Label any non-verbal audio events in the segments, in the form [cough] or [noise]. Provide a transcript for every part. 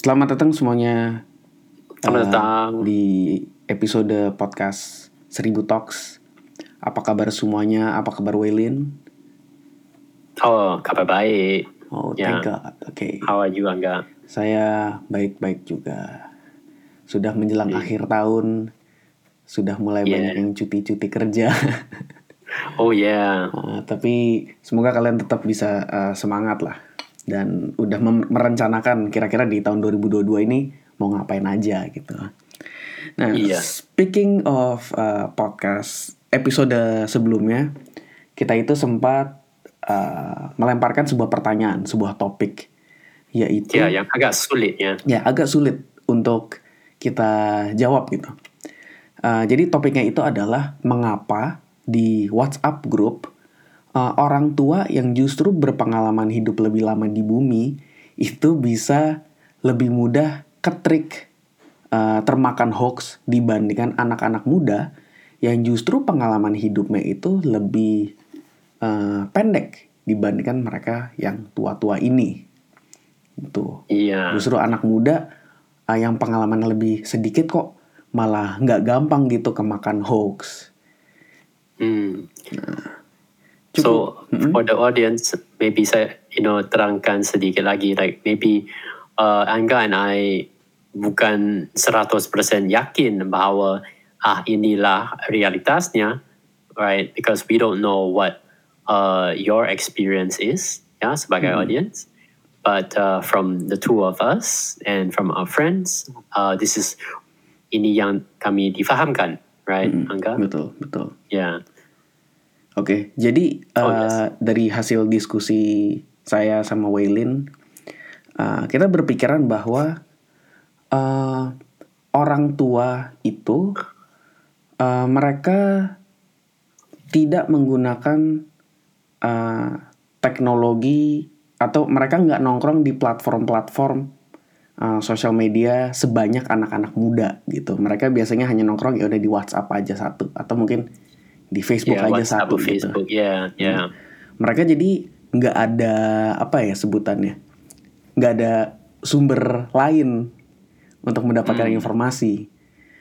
Selamat datang semuanya Selamat eh, datang. di episode podcast Seribu Talks. Apa kabar semuanya? Apa kabar Waylin? Oh, kabar baik. Oh, Ya. thank God. Oke. How are you, Angga? Saya baik-baik juga. Sudah menjelang Iya. akhir tahun, sudah mulai Iya. banyak yang cuti-cuti kerja. Oh yeah. [laughs] Eh, tapi semoga kalian tetap bisa eh, semangat lah dan udah merencanakan kira-kira di tahun 2022 ini mau ngapain aja gitu. Nah, Iya. speaking of eh, podcast episode sebelumnya kita itu sempat eh, melemparkan sebuah pertanyaan, sebuah topik yaitu Ya, yang agak sulit ya. ya agak sulit untuk kita jawab gitu. Uh, jadi topiknya itu adalah mengapa di WhatsApp grup uh, orang tua yang justru berpengalaman hidup lebih lama di bumi itu bisa lebih mudah ketrik uh, termakan hoax dibandingkan anak-anak muda yang justru pengalaman hidupnya itu lebih uh, pendek dibandingkan mereka yang tua-tua ini. Gitu. Iya. Justru anak muda uh, yang pengalaman lebih sedikit kok malah nggak gampang gitu kemakan hoax. Hmm. Cukup. So for the audience, maybe saya, you know, terangkan sedikit lagi. Like maybe uh, Angga and I bukan 100% yakin bahwa ah inilah realitasnya, right? Because we don't know what uh, your experience is, ya sebagai audience. But uh, from the two of us and from our friends, uh, this is ini yang kami difahamkan, right, Angga? Betul, betul. Ya. Oke, jadi Oh, uh, yes. dari hasil diskusi saya sama Waylin, uh, kita berpikiran bahwa uh, orang tua itu uh, mereka tidak menggunakan uh, teknologi atau mereka nggak nongkrong di platform-platform uh, sosial media sebanyak anak-anak muda gitu. Mereka biasanya hanya nongkrong ya udah di WhatsApp aja satu atau mungkin di Facebook Ya, aja WhatsApp satu gitu. Facebook, ya, ya. Mereka jadi nggak ada apa ya sebutannya, nggak ada sumber lain untuk mendapatkan Hmm. informasi.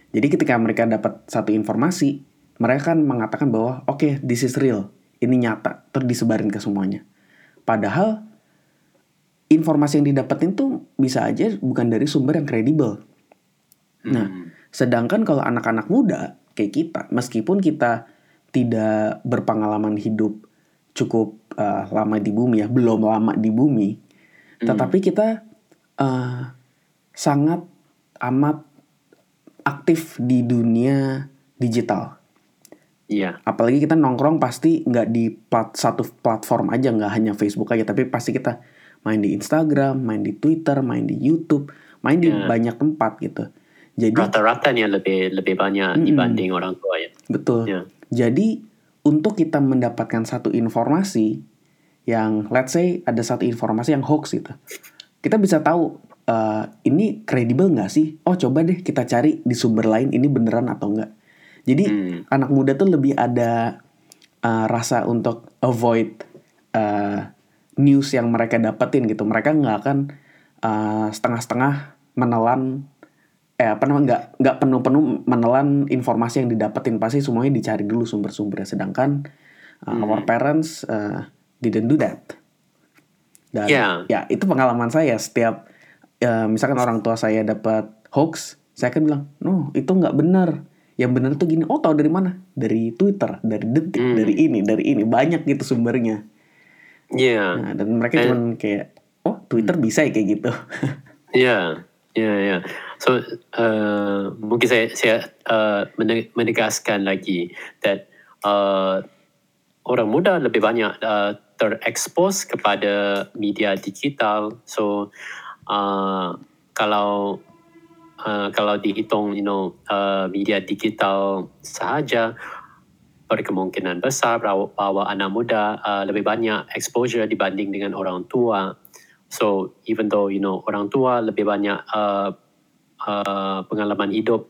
Jadi ketika mereka dapat satu informasi, mereka kan mengatakan bahwa oke this is real, ini nyata, terus disebarin ke semuanya. Padahal informasi yang didapetin tuh bisa aja bukan dari sumber yang kredibel. Nah, Hmm. sedangkan kalau anak-anak muda kayak kita, meskipun kita tidak berpengalaman hidup cukup uh, lama di bumi ya, belum lama di bumi, tetapi kita uh, sangat amat aktif di dunia digital. Iya. Apalagi kita nongkrong pasti nggak di plat, satu platform aja, nggak hanya Facebook aja, tapi pasti kita main di Instagram, main di Twitter, main di YouTube, main di Ya. banyak tempat gitu. Jadi Rata-ratanya lebih lebih banyak dibanding orang tua ya. Betul. Ya. Jadi untuk kita mendapatkan satu informasi yang let's say ada satu informasi yang hoax gitu. Kita bisa tahu eh, ini kredibel nggak sih? Oh coba deh kita cari di sumber lain ini beneran atau enggak. Jadi Hmm. anak muda tuh lebih ada eh, rasa untuk avoid eh, news yang mereka dapetin gitu. Mereka nggak akan eh, setengah-setengah menelan eh apa namanya nggak nggak penuh-penuh menelan informasi yang didapetin. Pasti semuanya dicari dulu sumber-sumbernya. Sedangkan uh, our parents uh, didn't do that. Dan Ya. ya itu pengalaman saya. Setiap uh, misalkan orang tua saya dapat hoax saya kan bilang no itu nggak benar. Yang benar tuh gini. Oh tahu dari mana? Dari Twitter dari detik Hmm. dari ini dari ini. Banyak gitu sumbernya. Iya. nah, dan mereka Eh. cuman kayak oh Twitter bisa ya kayak gitu. [laughs] Ya. Ya, ya. So, uh, mungkin saya saya uh, mene- menegaskan lagi that uh, orang muda lebih banyak uh, terekspos kepada media digital. So, uh, kalau uh, kalau dihitung, you know, uh, media digital sahaja berkemungkinan besar bahwa, bahwa anak muda uh, lebih banyak exposure dibanding dengan orang tua. So even though you know orang tua lebih banyak uh, uh, pengalaman hidup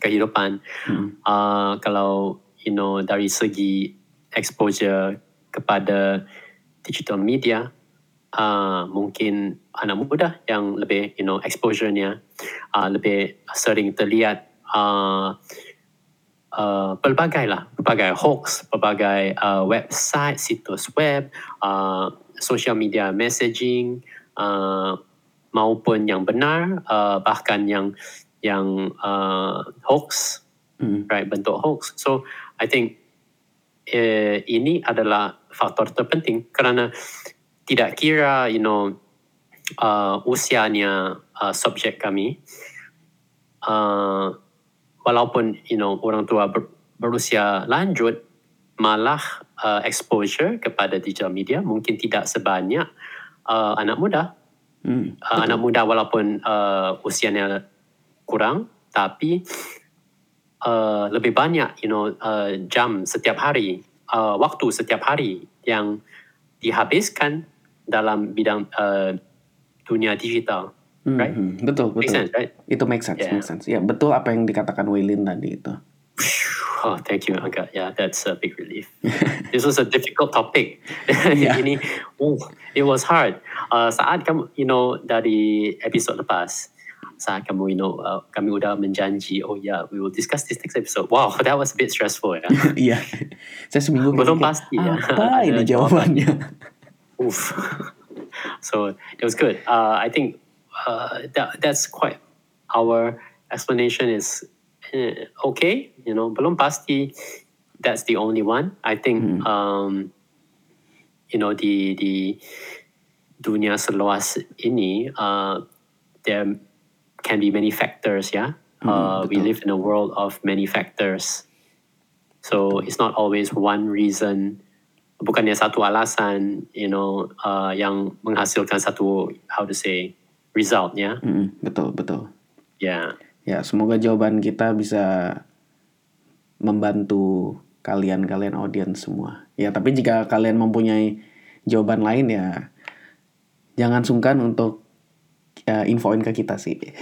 kehidupan, Hmm. uh, kalau you know dari segi exposure kepada digital media, uh, mungkin anak muda yang lebih you know exposure-nya uh, lebih sering terlihat uh, uh, pelbagai lah, pelbagai hoax, pelbagai uh, website, situs web, uh, social media messaging uh, maupun yang benar, uh, bahkan yang yang uh, hoax, Mm. right bentuk hoax. So I think eh, ini adalah faktor terpenting kerana tidak kira you know uh, usianya uh, subjek kami uh, walaupun you know orang tua ber, berusia lanjut malah uh, exposure kepada digital media mungkin tidak sebanyak uh, anak muda Mm. uh, anak muda walaupun uh, usianya kurang tapi uh, lebih banyak you know uh, jam setiap hari uh, waktu setiap hari yang dihabiskan dalam bidang uh, dunia digital Mm, Right. Betul, make betul. sense right Itu make sense, Yeah. make sense. Ya, betul apa yang dikatakan Waylin tadi itu. [laughs] [laughs] Oh, thank you, Angga. Yeah, that's a big relief. [laughs] this was a difficult topic. [laughs] Yeah. Ini, oh, it was hard. Uh, saat kamu, you know, dari episode lepas, saat kamu, you know, uh, kami udah menjanji, oh yeah, we will discuss this next episode. Wow, that was a bit stressful. Ya. Iya. Saya seminggu Belum pasti ya. Apa ini jawabannya? Oof. so it was good. Uh, I think uh, that that's quite our explanation is eh, okay. You know, belum pasti. That's the only one. I think. Um, you know, the the dunia seluas ini, uh, there can be many factors. Yeah, uh, we live in a world of many factors. So it's not always one reason bukannya satu alasan you know uh, yang menghasilkan satu how to say result ya Mm, betul, betul. yeah Ya, semoga jawaban kita bisa membantu kalian-kalian audiens semua. Ya, tapi jika kalian mempunyai jawaban lain ya jangan sungkan untuk uh, infoin ke kita sih. [laughs]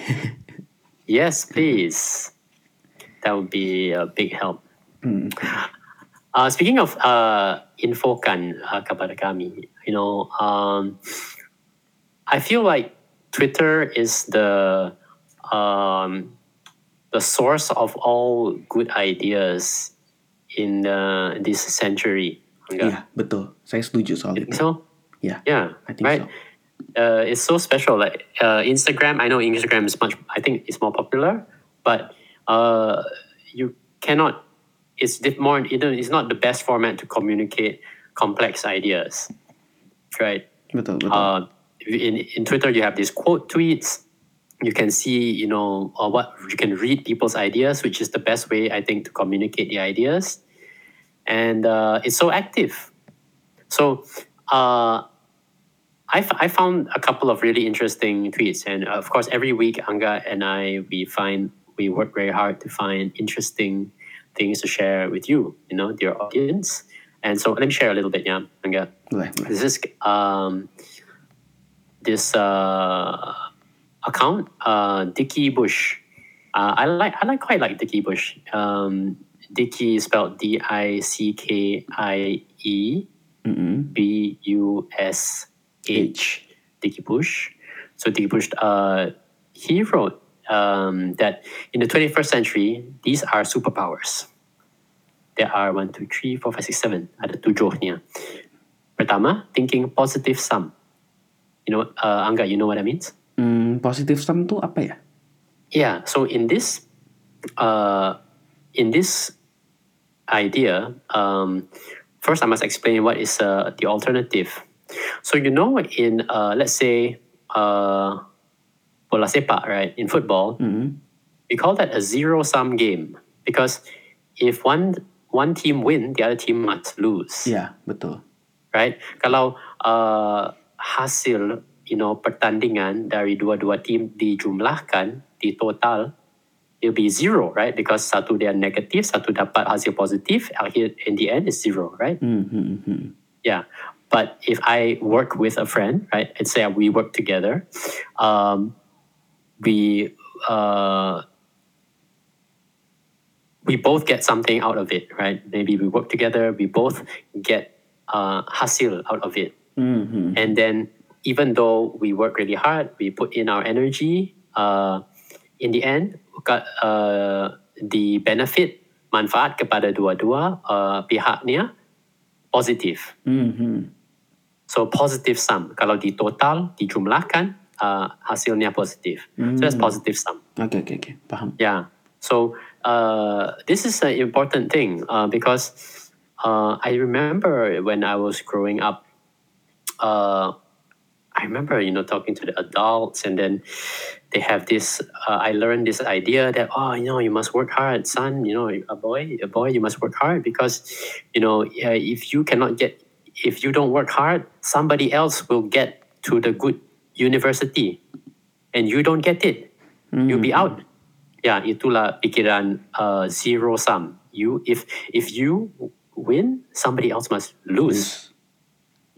yes please that would be a big help Hmm. uh, speaking of uh, infokan uh, kepada kami you know um, I feel like Twitter is the um, the source of all good ideas in uh, this century. Iya, betul. Saya setuju soal You itu. so? Ya, Yeah, I think right. so. Uh, it's so special. Like uh, Instagram, I know Instagram is much. I think it's more popular, but uh, you cannot. It's more. It's not the best format to communicate complex ideas, right? Betul, betul. Uh, in in Twitter, you have these quote tweets. You can see, you know, or what you can read people's ideas, which is the best way I think to communicate the ideas, and uh, it's so active. So uh, I, f- I found a couple of really interesting tweets, and of course, every week Angga and I we find we work very hard to find interesting things to share with you, you know, dear audience. And so let me share a little bit, yeah, Angga. Boleh, boleh. This is um, this uh, account, uh, Dickie Bush. Uh, I like I like quite like Dickie Bush. Um, Dickie is spelled D I C K I E B U S H. Mm-mm. B U S H. Dickie Bush. So Dickie Bush, uh, he wrote um, that in the 21st century, these are superpowers. There are one, two, three, four, five, six, seven. Ada tujuhnya. Pertama, thinking positive sum. You know, uh, Angga, you know what that means? Positive sum tuh apa ya? Yeah. So in this, uh, in this idea, um, first I must explain what is uh, the alternative. So you know, in uh, let's say uh, bola sepak, right? In football, Mm-mm. we call that a zero sum game because if one one team win, the other team must lose Iya, betul. right? Kalau uh, hasil you know pertandingan dari dua-dua tim dijumlahkan di total it'll be zero, right? Because satu dia negatif, satu dapat hasil positif, akhir in the end is zero, right? Hmm, hmm, hmm. Yeah. But if I work with a friend, right? Let's say we work together, um, we uh, we both get something out of it, right? Maybe we work together, we both get uh, hasil out of it, Hmm, hmm. and then even though we work really hard, we put in our energy, uh, in the end, got, uh, the benefit manfaat kepada dua-dua uh, pihaknya positif. Mhm. So positive sum. Kalau di total dijumlahkan uh, hasilnya positif. So that's Hmm. positive sum. Okay, okay, okay. paham. Yeah. So uh, this is an important thing uh, because uh, I remember when I was growing up, uh, I remember you know talking to the adults and then they have this. Uh, I learned this idea that oh you know you must work hard, son. You know a boy, a boy, you must work hard because you know uh, if you cannot get if you don't work hard, somebody else will get to the good university, and you don't get it you'll be out. Ya, itulah pikiran uh, zero sum. You if if you win, somebody else must lose.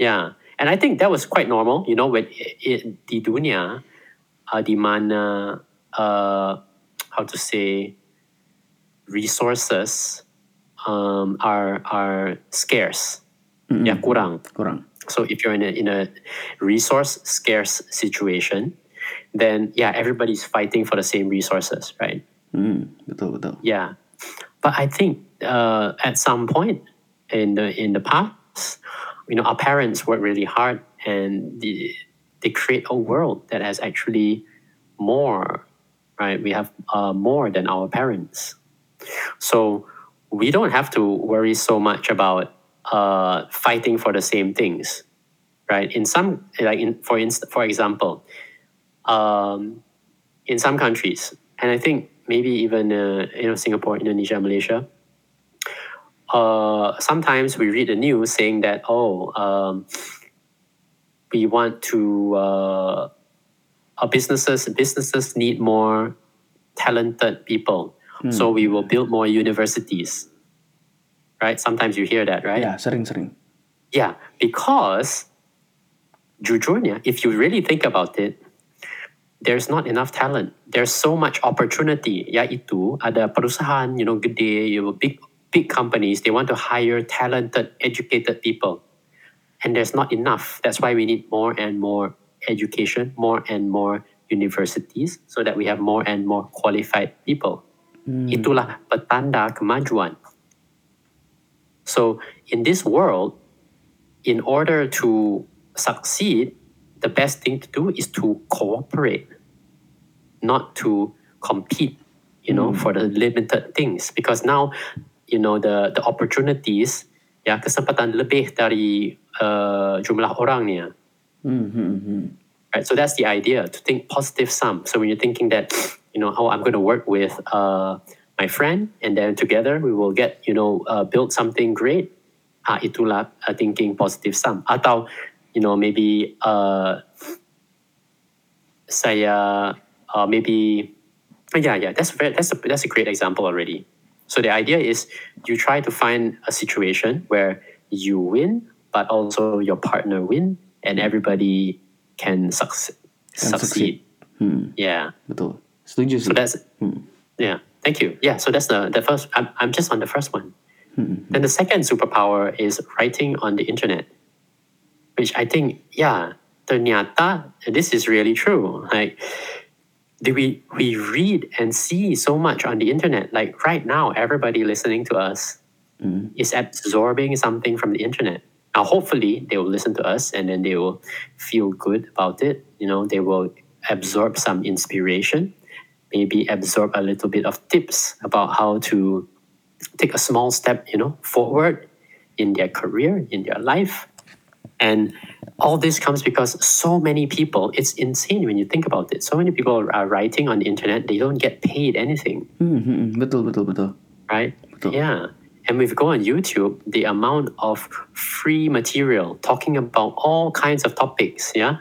Yeah, and I think that was quite normal. You know, when i i- di dunia, uh, di mana uh, how to say resources um, are are scarce. Mm-mm. Ya kurang. Kurang. So if you're in a in a resource scarce situation, then yeah, everybody's fighting for the same resources, right? Hmm, betul betul. Yeah, but I think uh, at some point in the in the past, you know, our parents work really hard and the, they create a world that has actually more, right? We have uh, more than our parents, so we don't have to worry so much about uh, fighting for the same things, right? In some, like in for inst- for example, um, in some countries, and I think maybe even uh, you know Singapore, Indonesia, Malaysia. Uh, sometimes we read the news saying that oh, um, we want to uh, our businesses businesses need more talented people, so we will build more universities. Right? Sometimes you hear that, right? Ya, sering-sering. Yeah, because jujurnya, if you really think about it, there's not enough talent. There's so much opportunity. Yaitu ada perusahaan, you know, gede, you know, big big companies. They want to hire talented, educated people, and there's not enough. That's why we need more and more education, more and more universities, so that we have more and more qualified people. Hmm. Itulah petanda kemajuan. So in this world, in order to succeed, the best thing to do is to cooperate, not to compete, you know, hmm. for the limited things. Because now, you know, the the opportunities, ya kesempatan lebih dari uh, jumlah orangnya. Hmm, hmm, hmm. Right. So that's the idea to think positive sum. So when you're thinking that, you know, oh, I'm going to work with uh, my friend, and then together we will get, you know, uh, build something great. Ah, itulah uh, thinking positive sum. Atau, you know, maybe uh, saya uh, maybe yeah yeah that's very, that's a, that's a great example already. So the idea is you try to find a situation where you win, but also your partner win, and everybody can succeed. Can succeed. Hmm, Yeah. betul. Setuju sih. So that's Hmm. yeah. Thank you. Yeah. So that's the the first. I'm I'm just on the first one. Hmm. Then the second superpower is writing on the internet, which I think yeah. Ternyata this is really true. Like, we we read and see so much on the internet? Like right now, everybody listening to us Hmm. is absorbing something from the internet. Now, hopefully, they will listen to us and then they will feel good about it. You know, they will absorb some inspiration, maybe absorb a little bit of tips about how to take a small step, you know, forward in their career, in their life. And all this comes because so many people, it's insane when you think about it. So many people are writing on the internet, they don't get paid anything Hmm, hmm, hmm. Betul betul betul. right? Betul. Yeah. And if you go on YouTube, the amount of free material talking about all kinds of topics, yeah,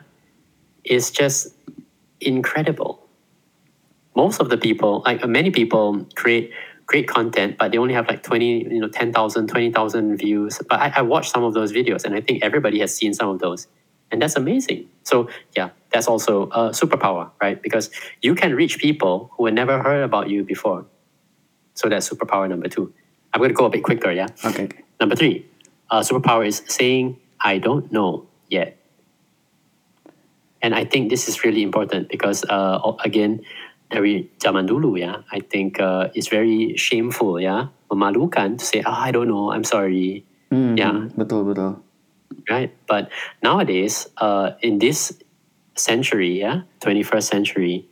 is just incredible. Most of the people, like many people, create great content, but they only have like 20, you know, 10,000, 20,000 views. But I, I watched some of those videos and I think everybody has seen some of those. And that's amazing. So, yeah, that's also a superpower, right? Because you can reach people who had never heard about you before. So that's superpower number two. I'm going to go a bit quicker, yeah? Oke. Number three, uh, superpower is saying, I don't know yet. And I think this is really important because uh, again, dari zaman dulu ya, I think uh, it's very shameful ya, memalukan to say, oh, I don't know, I'm sorry. Hmm, Yeah. betul betul. right? But nowadays, uh, in this century, yeah, 21st century,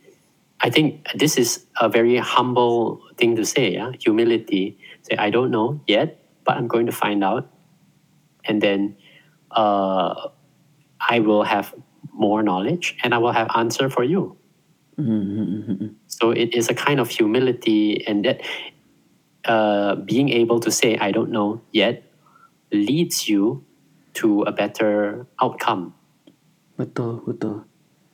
I think this is a very humble thing to say, yeah, humility. Say, I don't know yet, but I'm going to find out, and then uh, I will have more knowledge, and I will have answer for you. So it is a kind of humility, and that uh, being able to say, I don't know yet, leads you to a better outcome. Betul betul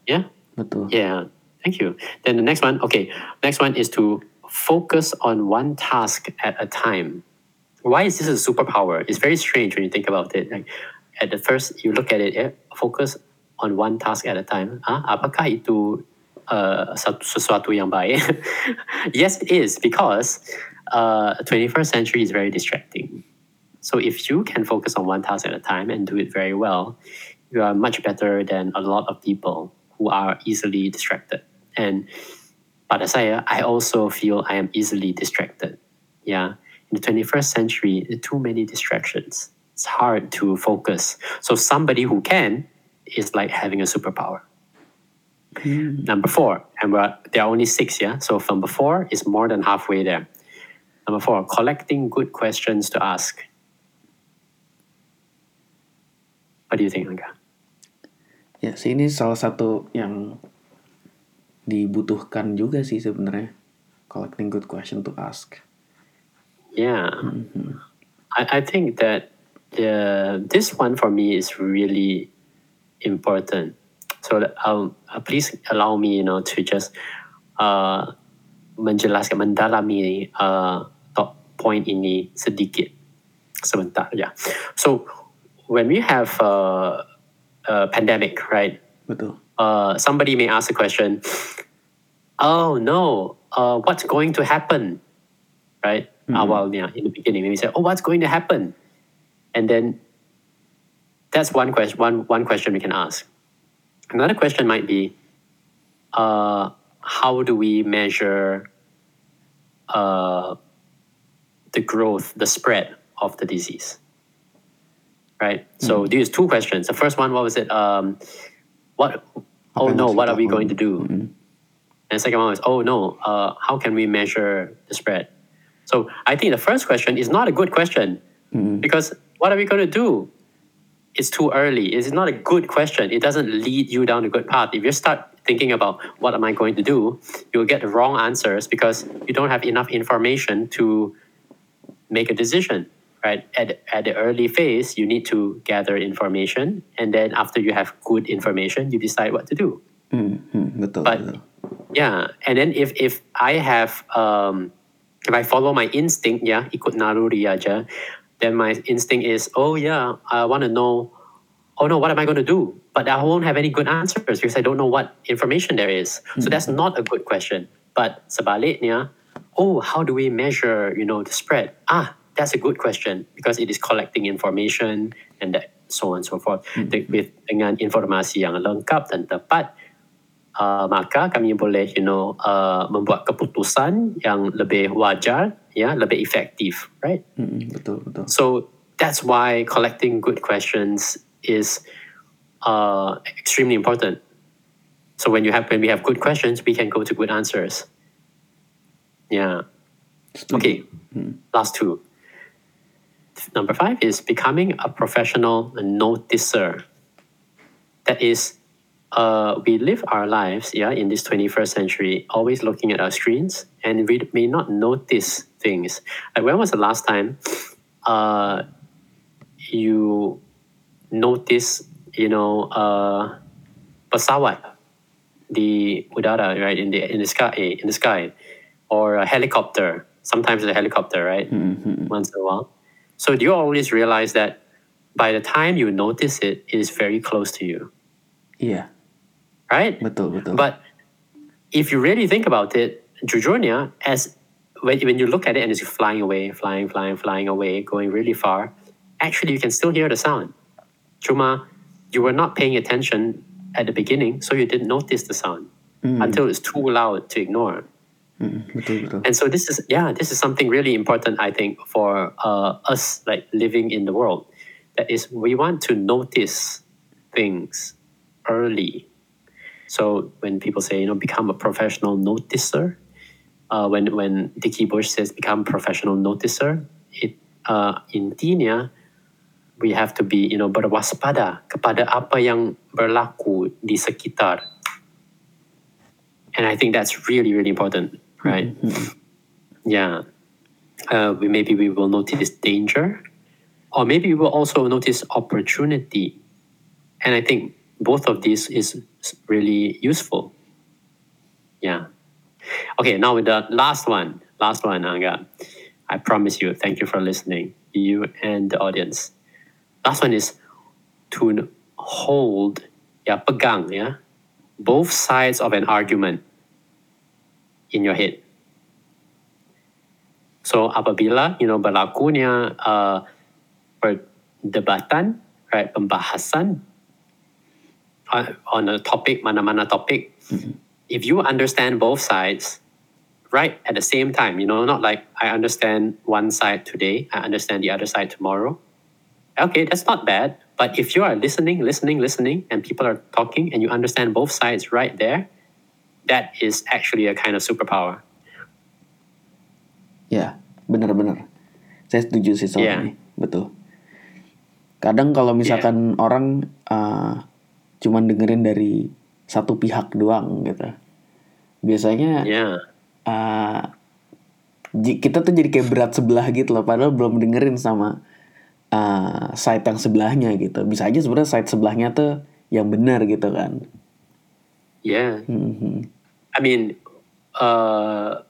Yeah? betul. Yeah. Thank you. Then the next one, okay, next one is to focus on one task at a time. Why is this a superpower? It's very strange when you think about it. Like at the first you look at it, yeah, focus on one task at a time. Ah, apakah itu uh, [laughs] yes, it is because uh, 21st century is very distracting. So if you can focus on one task at a time and do it very well, you are much better than a lot of people who are easily distracted. And but saya, I I also feel I am easily distracted. Yeah. In the 21st century, too many distractions. It's hard to focus. So somebody who can is like having a superpower. Mm. Number four, and we're, there are only six, yeah? So number four is more than halfway there. Number four, collecting good questions to ask. What do you think, Angga? Ya, sih ini salah satu yang dibutuhkan juga sih sebenarnya. Collecting good question to ask. Yeah. Mm-hmm. I, I think that the, this one for me is really important. So um, uh, please allow me, you know, to just uh, menjelaskan, mendalami uh, top point ini sedikit sebentar. Yeah. So when we have uh, a pandemic, right? Betul. uh, somebody may ask a question, oh no, uh, what's going to happen? Right? Well, yeah, in the beginning, maybe say, oh, what's going to happen? And then that's one question, one, one question we can ask. Another question might be, uh, how do we measure uh, the growth, the spread of the disease? Right? So these two questions. The first one, what was it? Um, what oh no what are we going to do and the second one is, oh no uh, how can we measure the spread so i think the first question is not a good question because what are we going to do it's too early. It's not a good question. It doesn't lead you down a good path. If you start thinking about what am i going to do? You'll get the wrong answers because you don't have enough information to make a decision right? At, at the early phase you need to gather information. And then after you have good information you decide what to do. Hmm, hmm, betul, But- betul. yeah and then if if i have um if i follow my instinct yeah ikut naluri aja then my instinct is oh yeah i want to know oh no what am i going to do? But i won't have any good answers because i don't know what information there is. So that's not a good question. But sebaliknya oh how do we measure you know the spread? Ah that's a good question because it is collecting information and that so on and so forth. De- with dengan informasi yang lengkap dan tepat uh, maka kami boleh you know uh, membuat keputusan yang lebih wajar ya lebih efektif right? Hmm, betul betul. so that's why collecting good questions is uh, extremely important. So when you have when we have good questions we can go to good answers. Yeah. Okay. Last two. Number five is becoming a professional noticer. That is uh, we live our lives yeah in this 21st century always looking at our screens and we may not notice things. Like when was the last time uh, you noticed, you know uh, pesawat di udara right in the in the sky in the sky or a helicopter? Sometimes a helicopter right? Once in a while. So do you always realize that by the time you notice it it is very close to you? Yeah. right? Betul betul. but if you really think about it, jujurnya, as when, when you look at it and it's flying away, flying, flying, flying away, going really far, actually you can still hear the sound. Cuma, you were not paying attention at the beginning, so you didn't notice the sound until it's too loud to ignore. Mm, betul betul. And so this is yeah, this is something really important I think for uh, us like living in the world. That is, we want to notice things early. So when people say you know become a professional noticer, uh, when when Dickie Bush says become professional noticer, it uh, intinya we have to be you know berwaspada kepada apa yang berlaku di sekitar. And I think that's really really important, right? Yeah. Uh, we, maybe we will notice danger, or maybe we will also notice opportunity. And I think both of these is really useful. Yeah. Okay, now with the last one. Last one, Angga. I promise you, thank you for listening, you and the audience. Last one is to hold, ya, pegang, ya, both sides of an argument in your head. So apabila you know berlakunya uh, perdebatan, right, pembahasan on, on a topic mana-mana topic, if you understand both sides, right at the same time, you know, not like I understand one side today, I understand the other side tomorrow. Okay, that's not bad. But if you are listening, listening, listening, and people are talking, and you understand both sides right there, that is actually a kind of superpower. Ya, benar-benar. Saya setuju sih soal Iya. ini, betul. Kadang kalau misalkan orang uh, cuman dengerin dari satu pihak doang gitu, biasanya Yeah. uh, ji- kita tuh jadi kayak berat sebelah gitu loh, padahal belum dengerin sama uh, side yang sebelahnya gitu. Bisa aja sebenarnya side sebelahnya tuh yang benar gitu kan. Yeah. Mhm. I mean, uh,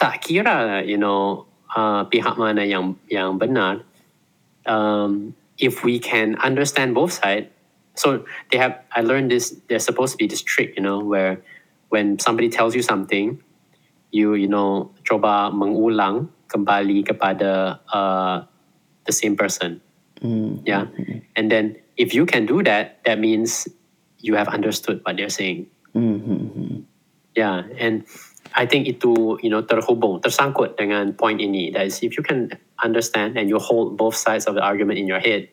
tak kira you know uh, pihak mana yang yang benar. Um, if we can understand both sides, so they have. I learned this. There's supposed to be this trick, you know, where when somebody tells you something, you you know coba mengulang kembali kepada uh, the same person. Hmm. Yeah. And then if you can do that, that means you have understood what they're saying. Mhm. Yeah. And I think itu, you know, terhubung, tersangkut dengan point ini. That is, if you can understand and you hold both sides of the argument in your head,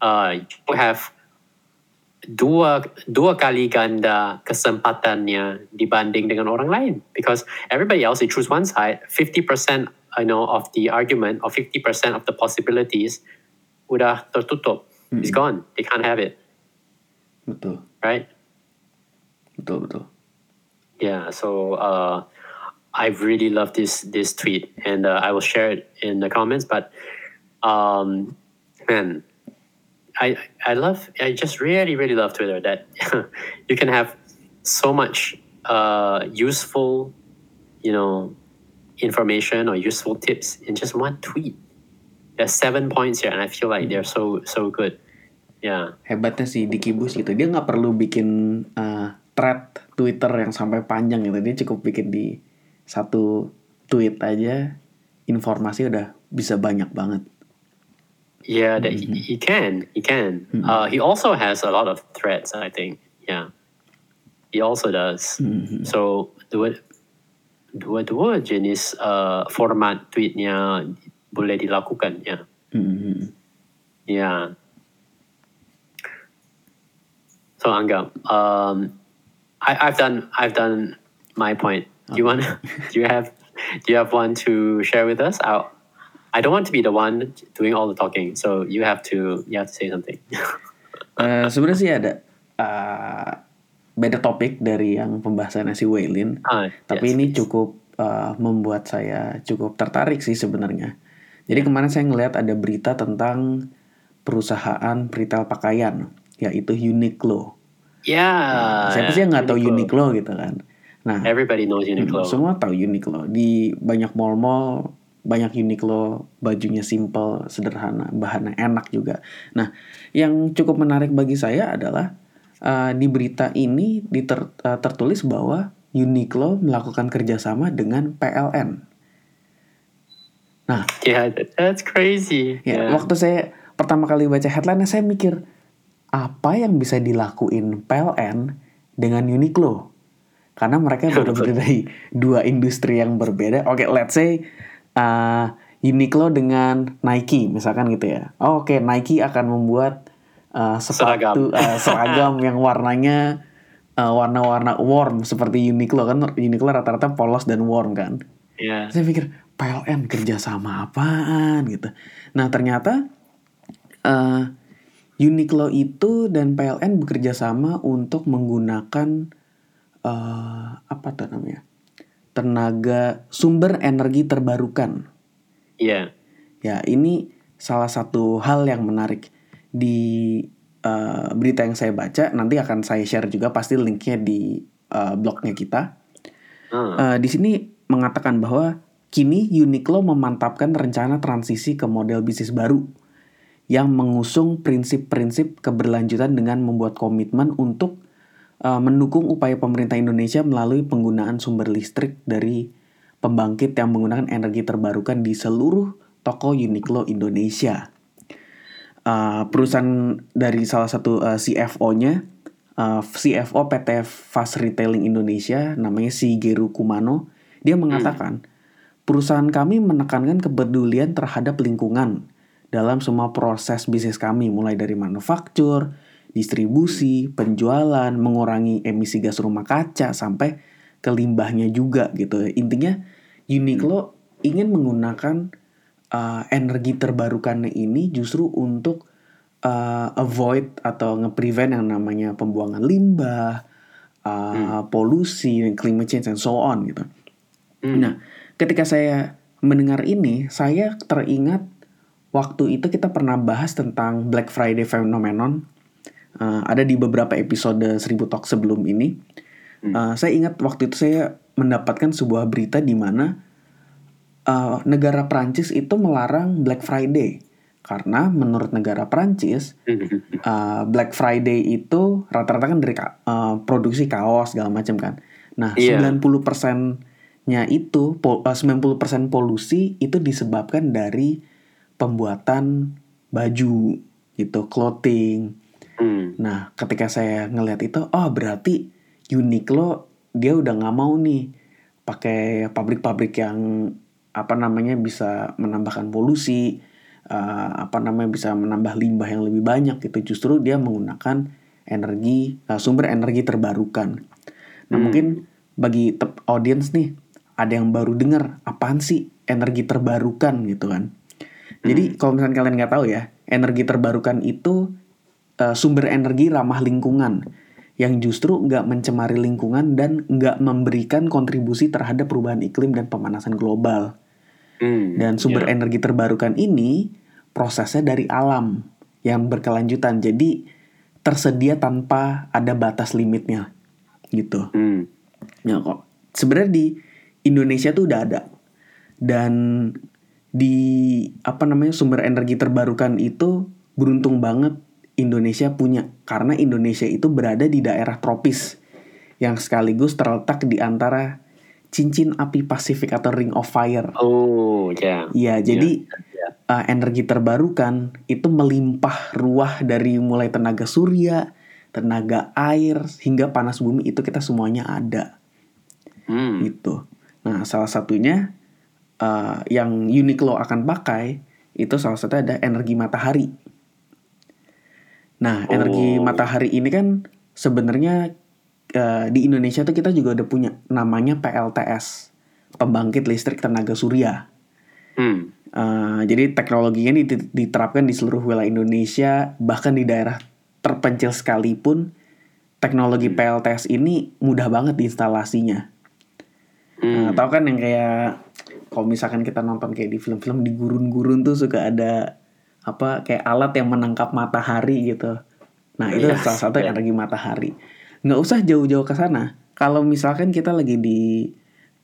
uh, you have dua dua kali ganda kesempatannya dibanding dengan orang lain. Because everybody else they choose one side 50% I know of the argument or 50% of the possibilities udah tertutup. It's gone. They can't have it. Betul, right? Betul, betul. yeah so uh, I really love this this tweet and uh, I will share it in the comments but um, man I I love I just really really love Twitter that [laughs] you can have so much uh, useful you know information or useful tips in just one tweet. There's seven points here, and I feel like they're so so good. Yeah, hebatnya si Diki Bush gitu. Dia nggak perlu bikin uh, thread Twitter yang sampai panjang gitu. Dia cukup bikin di satu tweet aja. Informasi udah bisa banyak banget yeah, that he, he can he can. Uh, he also has a lot of threats, I think. Yeah, he also does. So dua dua-dua jenis uh, format tweetnya boleh dilakukan. Yeah. Mhm. Yeah. So Angga, um, I, I've done I've done my point. Do you want? [laughs] do you have? Do you have one to share with us? I, I don't want to be the one doing all the talking, so you have to you have to say something. [laughs] Eh, sebenarnya sih ada uh, beda topik dari yang pembahasannya si Waylin Ah, tapi yes, ini please. cukup uh, membuat saya cukup tertarik sih sebenarnya jadi kemarin saya ngelihat ada berita tentang perusahaan retail pakaian yaitu Uniqlo yeah. siapa sih yang nggak tahu Uniqlo. Uniqlo gitu kan nah Everybody knows Uniqlo. Semua tahu Uniqlo. Di banyak mall-mall banyak Uniqlo, bajunya simple, sederhana, bahannya enak juga. Nah, yang cukup menarik bagi saya adalah uh, di berita ini diter, uh, tertulis bahwa Uniqlo melakukan kerjasama dengan PLN. Nah, Yeah, that- that's crazy. ya yeah. waktu saya pertama kali baca headline saya mikir apa yang bisa dilakuin PLN dengan Uniqlo karena mereka [laughs] benar-benar dari dua industri yang berbeda oke let's say uh, Uniqlo dengan Nike misalkan gitu ya oh, oke Nike akan membuat uh, sepatu Seragam. uh, seragam [laughs] yang warnanya uh, warna-warna warm seperti Uniqlo kan Uniqlo rata-rata polos dan warm kan Ya. saya pikir PLN kerja sama apaan gitu. Nah ternyata eh, Uniqlo itu dan PLN bekerja sama untuk menggunakan eh, apa tuh namanya tenaga sumber energi terbarukan. Ya. Ya ini salah satu hal yang menarik di eh, berita yang saya baca. Nanti akan saya share juga pasti linknya di eh, blognya kita. Ah. Eh, di sini mengatakan bahwa kini Uniqlo memantapkan rencana transisi ke model bisnis baru yang mengusung prinsip-prinsip keberlanjutan dengan membuat komitmen untuk eh, mendukung upaya pemerintah Indonesia melalui penggunaan sumber listrik dari pembangkit yang menggunakan energi terbarukan di seluruh toko Uniqlo Indonesia. Eh, perusahaan dari salah satu eh, CFO-nya, eh, CFO PT Fast Retailing Indonesia, namanya Shigeru Kumano, dia mengatakan, perusahaan kami menekankan kepedulian terhadap lingkungan dalam semua proses bisnis kami, mulai dari manufaktur, distribusi, penjualan, mengurangi emisi gas rumah kaca, sampai ke limbahnya juga gitu. Intinya Uniqlo ingin menggunakan uh, energi terbarukannya ini justru untuk uh, avoid atau nge-prevent yang namanya pembuangan limbah, uh, polusi, climate change, and so on gitu. Hmm. Nah, ketika saya mendengar ini, saya teringat waktu itu kita pernah bahas tentang Black Friday phenomenon. Uh, ada di beberapa episode Seribu Talk sebelum ini. Uh, saya ingat waktu itu saya mendapatkan sebuah berita di mana uh, negara Prancis itu melarang Black Friday karena menurut negara Prancis uh, [laughs] Black Friday itu rata-rata kan dari uh, produksi kaos segala macam kan. Nah, Iya. 90%-nya itu po- uh, 90% polusi itu disebabkan dari pembuatan baju gitu, clothing. Hmm. Nah, ketika saya ngelihat itu, oh berarti Uniqlo dia udah nggak mau nih pakai pabrik-pabrik yang apa namanya bisa menambahkan polusi, eh, apa namanya bisa menambah limbah yang lebih banyak gitu. Justru dia menggunakan energi eh, sumber energi terbarukan. Nah, Hmm. mungkin bagi audience nih ada yang baru dengar apaan sih energi terbarukan gitu kan. Jadi kalau misalnya kalian nggak tahu ya, energi terbarukan itu eh, sumber energi ramah lingkungan yang justru nggak mencemari lingkungan dan nggak memberikan kontribusi terhadap perubahan iklim dan pemanasan global. Hmm. Dan sumber Ya. energi terbarukan ini prosesnya dari alam yang berkelanjutan. Jadi tersedia tanpa ada batas limitnya gitu. Hmm. Ya kok. Sebenarnya di Indonesia tuh udah ada. Dan di apa namanya sumber energi terbarukan itu beruntung banget Indonesia punya karena Indonesia itu berada di daerah tropis yang sekaligus terletak di antara cincin api Pasifik atau Ring of Fire. Oh, ya. Iya, jadi Ya. uh, energi terbarukan itu melimpah ruah dari mulai tenaga surya, tenaga air hingga panas bumi itu kita semuanya ada Hmm. gitu. Nah, salah satunya uh, yang Uniqlo akan pakai itu salah satu ada energi matahari. Nah, energi Oh. matahari ini kan sebenarnya uh, di Indonesia tuh kita juga udah punya namanya PLTS, pembangkit listrik tenaga surya. Hmm. Uh, jadi teknologinya dit- diterapkan di seluruh wilayah Indonesia, bahkan di daerah terpencil sekalipun, teknologi PLTS ini mudah banget diinstalasinya. Hmm. tahu kan yang kayak kalau misalkan kita nonton kayak di film-film di gurun-gurun tuh suka ada apa kayak alat yang menangkap matahari gitu. Nah, itu Iya, salah satu iya. energi matahari. Nggak usah jauh-jauh ke sana. Kalau misalkan kita lagi di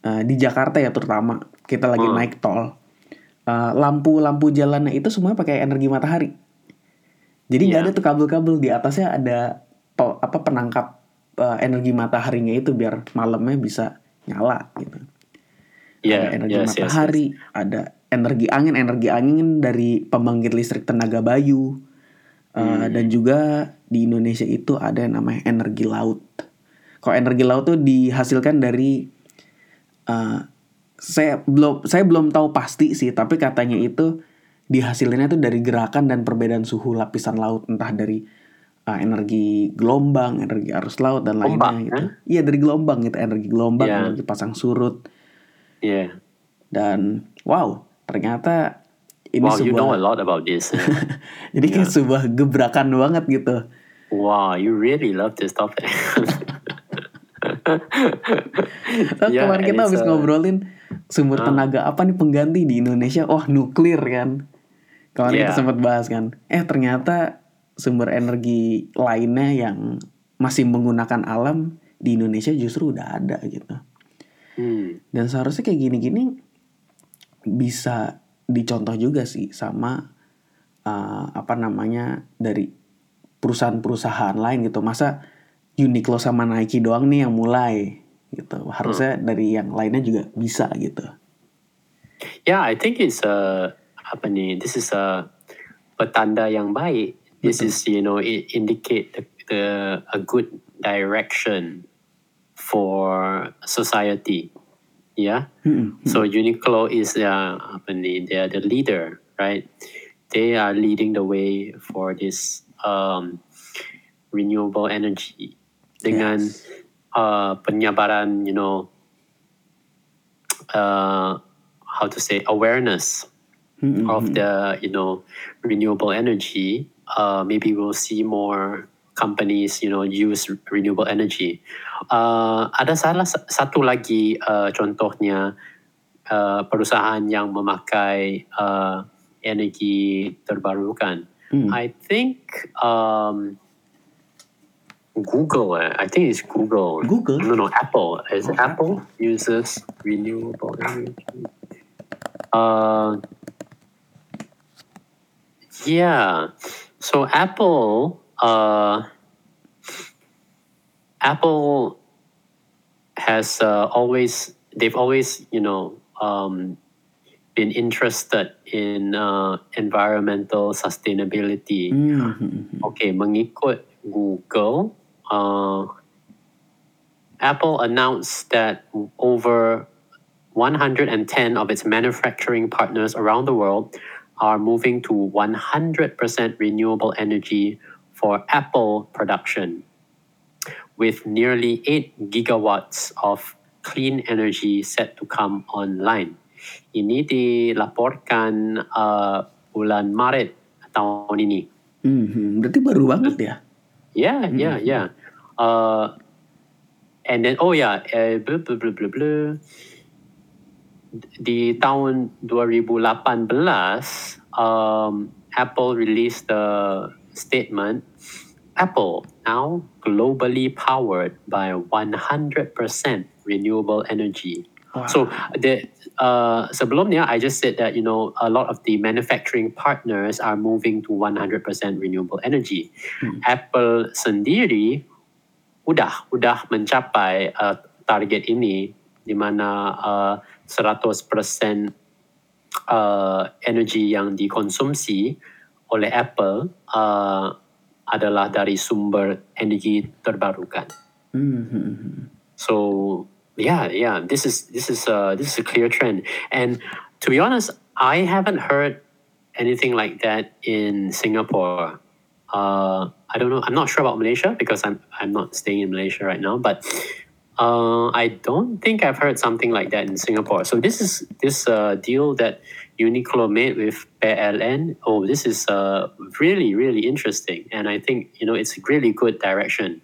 eh, di Jakarta ya terutama kita lagi Hmm. naik tol, eh, lampu-lampu jalannya itu semua pakai energi matahari. Jadi nggak Iya. ada tuh kabel-kabel di atasnya ada to- apa penangkap eh, energi mataharinya itu biar malamnya bisa nyala gitu Ya, ada energi yes, yes, matahari, ada energi angin, energi angin dari pembangkit listrik tenaga bayu, Uh, Dan juga di Indonesia itu ada yang namanya energi laut. Kalau energi laut tuh dihasilkan dari uh, saya belum saya belum tahu pasti sih, tapi katanya itu dihasilkannya tuh dari gerakan dan perbedaan suhu lapisan laut entah dari uh, energi gelombang, energi arus laut dan lainnya Ombak, gitu. kan? Iya dari gelombang gitu, energi gelombang, Iya. energi pasang surut Yeah. dan wow ternyata ini Wow, you know sebuah a lot about this. [laughs] jadi kayak sebuah gebrakan banget gitu. wow, you really love this topic. [laughs] [laughs] Yeah, kemarin kita habis uh, ngobrolin sumber uh. tenaga apa nih pengganti di Indonesia? Oh nuklir kan. Kemarin kita Yeah. sempat bahas kan. Eh ternyata sumber energi lainnya yang masih menggunakan alam di Indonesia justru udah ada gitu. Hmm. Dan seharusnya kayak gini-gini bisa dicontoh juga sih sama uh, apa namanya dari perusahaan-perusahaan lain gitu. Masa Uniqlo sama Nike doang nih yang mulai gitu. Harusnya dari yang lainnya juga bisa gitu. Yeah, I think it's a apa nih? This is a petanda yang baik. This is you know it indicate the, the a good direction for society. Yeah. Mm-mm. So Uniqlo is uh? They are the leader, right? They are leading the way for this um, renewable energy dengan Yes. uh, penyebaran, you know, uh, how to say awareness Mm-mm. of the you know renewable energy. Uh, maybe we'll see more companies you know use renewable energy. Uh, ada salah sa- satu lagi uh, contohnya uh, perusahaan yang memakai uh, energi terbarukan. Mm. I think um, Google. eh, I think it's Google. Google? No, no, Apple. Is Oh, Apple uses renewable energy? Uh, yeah. So Apple, uh, Apple has uh, always they've always you know um, been interested in uh, environmental sustainability. Mhm. Okay, mengikut Google, uh, Apple announced that over 110 of its manufacturing partners around the world are moving to 100% renewable energy for Apple production, with nearly 8 gigawatts of clean energy set to come online. Ini dilaporkan uh, bulan Maret tahun ini. Mhm. Berarti baru banget ya? Yeah, yeah, yeah. Uh, and then oh yeah, uh, blah, blah, blah, blah, blah. Di tahun 2018, um, Apple released a statement. Apple now globally powered by 100% renewable energy. Wow. So the uh, sebelumnya I just said that you know a lot of the manufacturing partners are moving to 100% renewable energy. Apple sendiri udah udah mencapai uh, target ini di mana uh, 100% uh, energi yang dikonsumsi oleh Apple uh, adalah dari sumber energi terbarukan. Mhm. So yeah, yeah, this is this is uh, this is a clear trend. And to be honest, I haven't heard anything like that in Singapore. Uh, I don't know. I'm not sure about Malaysia because I'm I'm not staying in Malaysia right now. But uh, I don't think I've heard something like that in Singapore. So this is this uh, deal that Uniqlo made with PLN. Oh, this is uh, really really interesting, and I think you know it's a really good direction.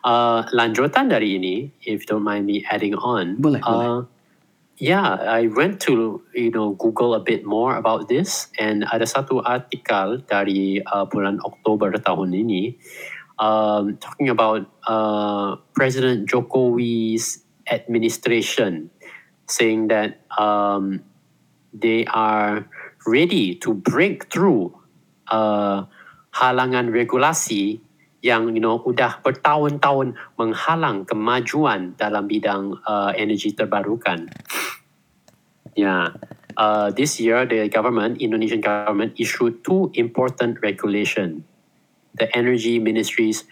Uh, lanjutan dari ini, if you don't mind me adding on. Boleh, uh, Yeah, I went to you know Google a bit more about this, and ada satu artikel dari uh, bulan Oktober tahun ini, um, talking about uh, President Jokowi's administration, saying that um, they are ready to break through uh, halangan regulasi yang you know udah bertahun-tahun menghalang kemajuan dalam bidang uh, energi terbarukan. Ya, uh, this year the government, Indonesian government, issued two important regulation. The Energy Ministry's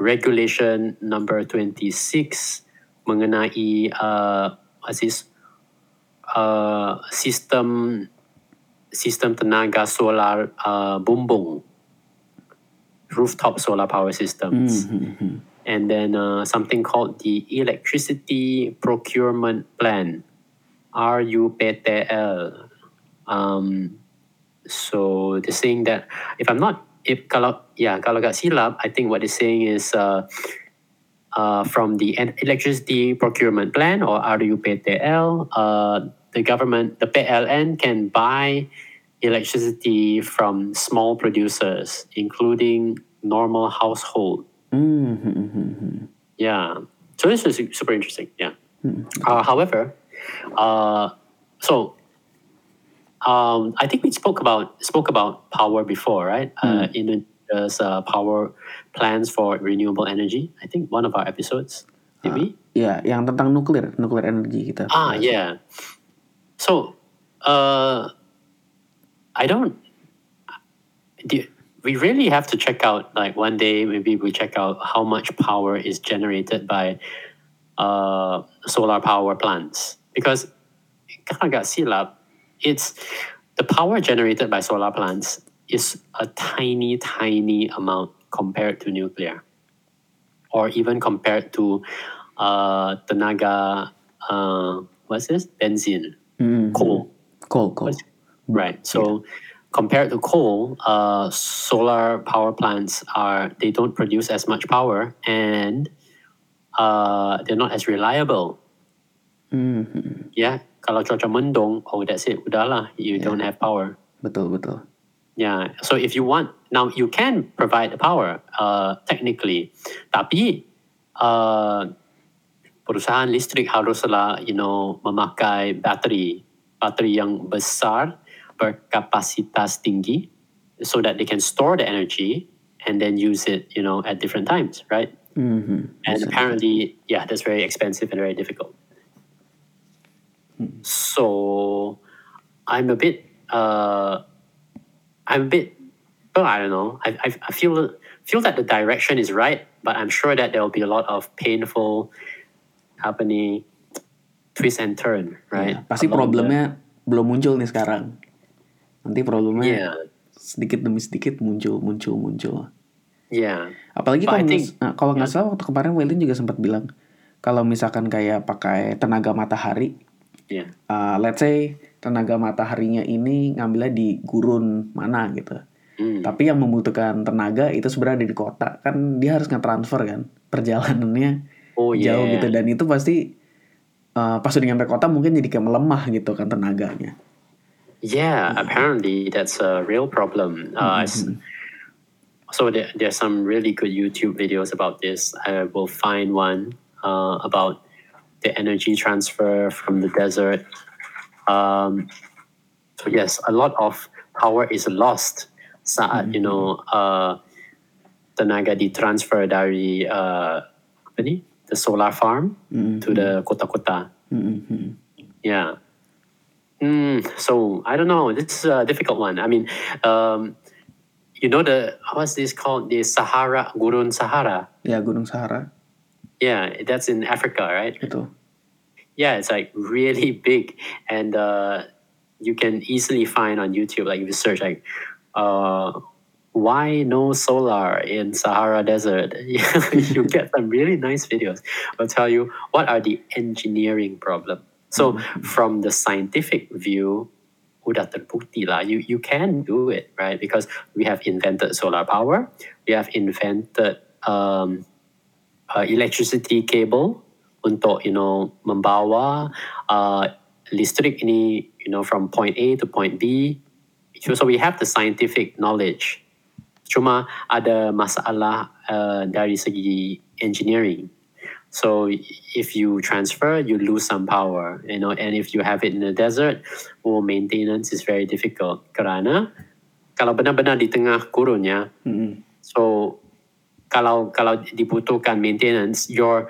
Regulation Number 26 mengenai uh, this? Uh, sistem sistem tenaga solar uh, bumbung, rooftop solar power systems Mhm. and then uh, something called the Electricity Procurement Plan, RUPTL. Um, so they're saying that if I'm not, if kalau yeah kalau kat silap, I think what they're saying is uh, uh, from the Electricity Procurement Plan or RUPTL, uh, the government, the PLN can buy electricity from small producers, including normal household Mhm. yeah. So this is super interesting. Yeah. Uh, however, uh, so um, I think we spoke about spoke about power before, right? Uh, in there's uh, power plans for renewable energy. I think one of our episodes. Did we? Ya, yang tentang nuklir, nuklir energi kita. Ah, yeah. So, uh, I don't. Do, we really have to check out. Like one day, maybe we check out how much power is generated by uh, solar power plants because kalau agak silap, it's the power generated by solar plants is a tiny, tiny amount compared to nuclear, or even compared to uh, tenaga. Uh, what's this? Benzene, Mhm. coal. Coal, coal. Right. So compared to coal, uh, solar power plants are they don't produce as much power and uh, they're not as reliable. Mhm. Yeah. Kalau cuaca mendung, oh that's it. Udahlah, you don't have power. Betul, betul. Yeah. So if you want now, you can provide the power uh, technically, tapi uh, perusahaan listrik haruslah you know memakai bateri bateri yang besar berkapasitas tinggi so that they can store the energy and then use it you know at different times, right? Mhm. And apparently, yeah, that's very expensive and very difficult. So I'm a bit, uh, I'm a bit, well, I don't know. I, I, I feel feel that the direction is right, but I'm sure that there will be a lot of painful, ni, twist and turn, right? Ya, pasti Along the- problemnya belum muncul nih sekarang. Nanti problemnya Yeah, sedikit demi sedikit muncul, muncul, muncul. yeah, Apalagi But kalau think- nah, kalau nggak salah waktu kemarin Welin juga sempat bilang kalau misalkan kayak pakai tenaga matahari, yeah, uh, let's say tenaga mataharinya ini ngambilnya di gurun mana gitu. Mm. Tapi yang membutuhkan tenaga itu sebenarnya ada di kota kan dia harus nge-transfer kan perjalanannya Oh jauh yeah. gitu dan itu pasti uh, pas udah nyampe kota mungkin jadi kayak melemah gitu kan tenaganya. Yeah, apparently that's a real problem. Uh, s- so there, there's some really good YouTube videos about this. I will find one uh, about the energy transfer from the desert. Um, so yes, a lot of power is lost saat you know uh, tenaga ditransfer dari uh, apa ni? the solar farm to the kota-kota. Mhm. Yeah. Mm, so I don't know. This is a difficult one. I mean, um, you know the what's this called? The Sahara Gurun Sahara. Yeah, Gunung Sahara Yeah, that's in Africa, right? itu. Yeah, it's like really [laughs] big, and uh, you can easily find on YouTube. Like if you search like, uh, why no solar in Sahara Desert? [laughs] you get some really nice videos. I'll tell you what are the engineering problem. So from the scientific view, udah terbukti lah. You you can do it, right? Because we have invented solar power. We have invented um, uh, electricity cable untuk you know membawa uh, listrik ini you know from point A to point B. So, so we have the scientific knowledge. Cuma ada masalah uh, dari segi engineering. So if you transfer, you lose some power, you know, and if you have it in the desert, well, maintenance is very difficult. Kerana kalau benar-benar di tengah gurunnya, Mhm. So kalau kalau dibutuhkan maintenance, your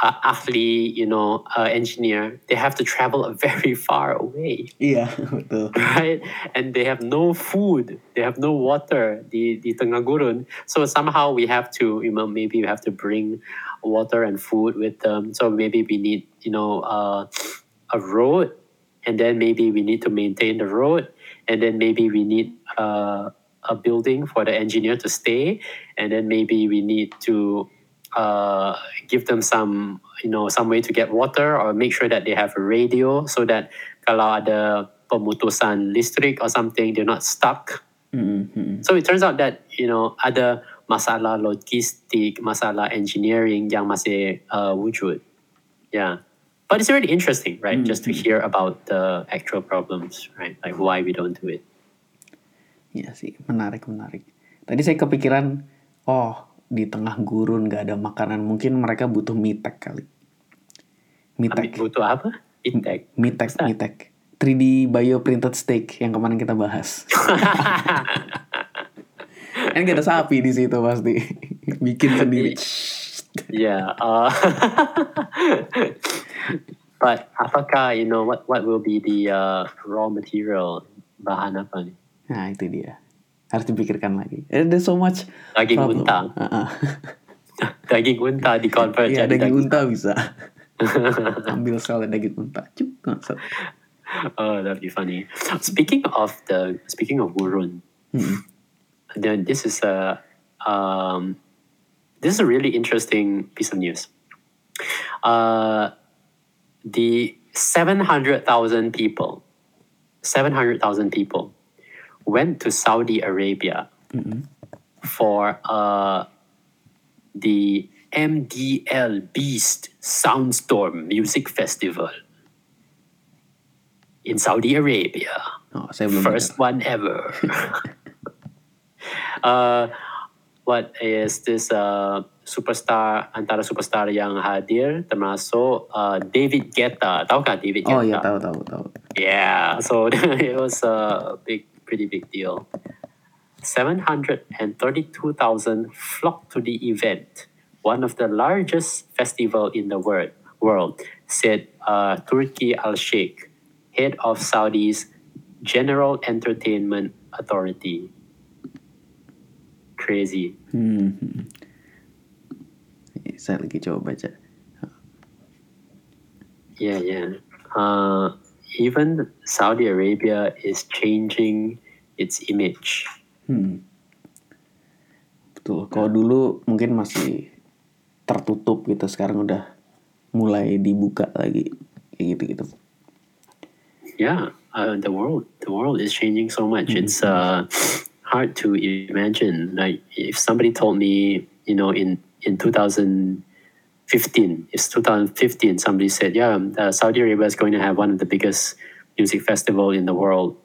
uh, ahli, you know, uh, engineer, they have to travel [laughs] very far away, Yeah, [laughs] [laughs] right? And they have no food, they have no water The di tengah gurun. So somehow we have to, you know, maybe we have to bring water and food with them. So maybe we need, you know, uh, a road, and then maybe we need to maintain the road, and then maybe we need uh, a building for the engineer to stay, and then maybe we need to uh, give them some you know some way to get water or make sure that they have a radio so that kalau ada pemutusan listrik or something they're not stuck. Mm, mm. so it turns out that you know ada masalah logistik masalah engineering yang masih uh, wujud. Yeah. But it's really interesting right? Just to hear about the actual problems right? Like why we don't do it. Iya sih, menarik menarik. Tadi saya kepikiran, oh di tengah gurun nggak ada makanan, mungkin mereka butuh mitek kali. Mitek, butuh apa mitek, that? mitek. 3D bio printed steak yang kemarin kita bahas. [laughs] kan gak ada sapi di situ pasti. Bikin sendiri. yeah. Uh, [laughs] but apakah you know what what will be the uh, raw material bahan apa nih? Nah itu dia. Harus dipikirkan lagi. Eh, There's so much Daging problem. unta. Uh-uh. [laughs] [laughs] Daging unta di convert Iya jadi daging daging. unta bisa. [laughs] Ambil sel daging unta. Cuk, oh, that'd be funny. Speaking of the speaking of gurun, Mm-mm. then this is a um, this is a really interesting piece of news. Uh, the seven hundred thousand people, seven hundred thousand people, went to Saudi Arabia Mm-mm. for uh, the MDL Beast Soundstorm Music Festival in Saudi Arabia. Oh, First one ever. [laughs] uh, what is this uh, superstar antara superstar yang hadir termasuk uh, David Guetta. Tahukah David. Guetta? Oh iya tahu tahu tahu. Yeah, so [laughs] it was a big, pretty big deal. 732,000 flocked to the event, one of the largest festival in the world, world said uh, Turki Al-Sheikh, head of Saudi's General Entertainment Authority. Crazy. Hmm. Saya lagi coba baca. Yeah, yeah. Uh, even Saudi Arabia is changing its image. Hmm. Betul. Kalau dulu mungkin masih tertutup gitu, sekarang udah mulai dibuka lagi kayak gitu-gitu. yeah uh, the world the world is changing so much it's uh, hard to imagine like if somebody told me you know in in 2015 it's 2015 somebody said yeah um, uh, saudi arabia is going to have one of the biggest music festival in the world.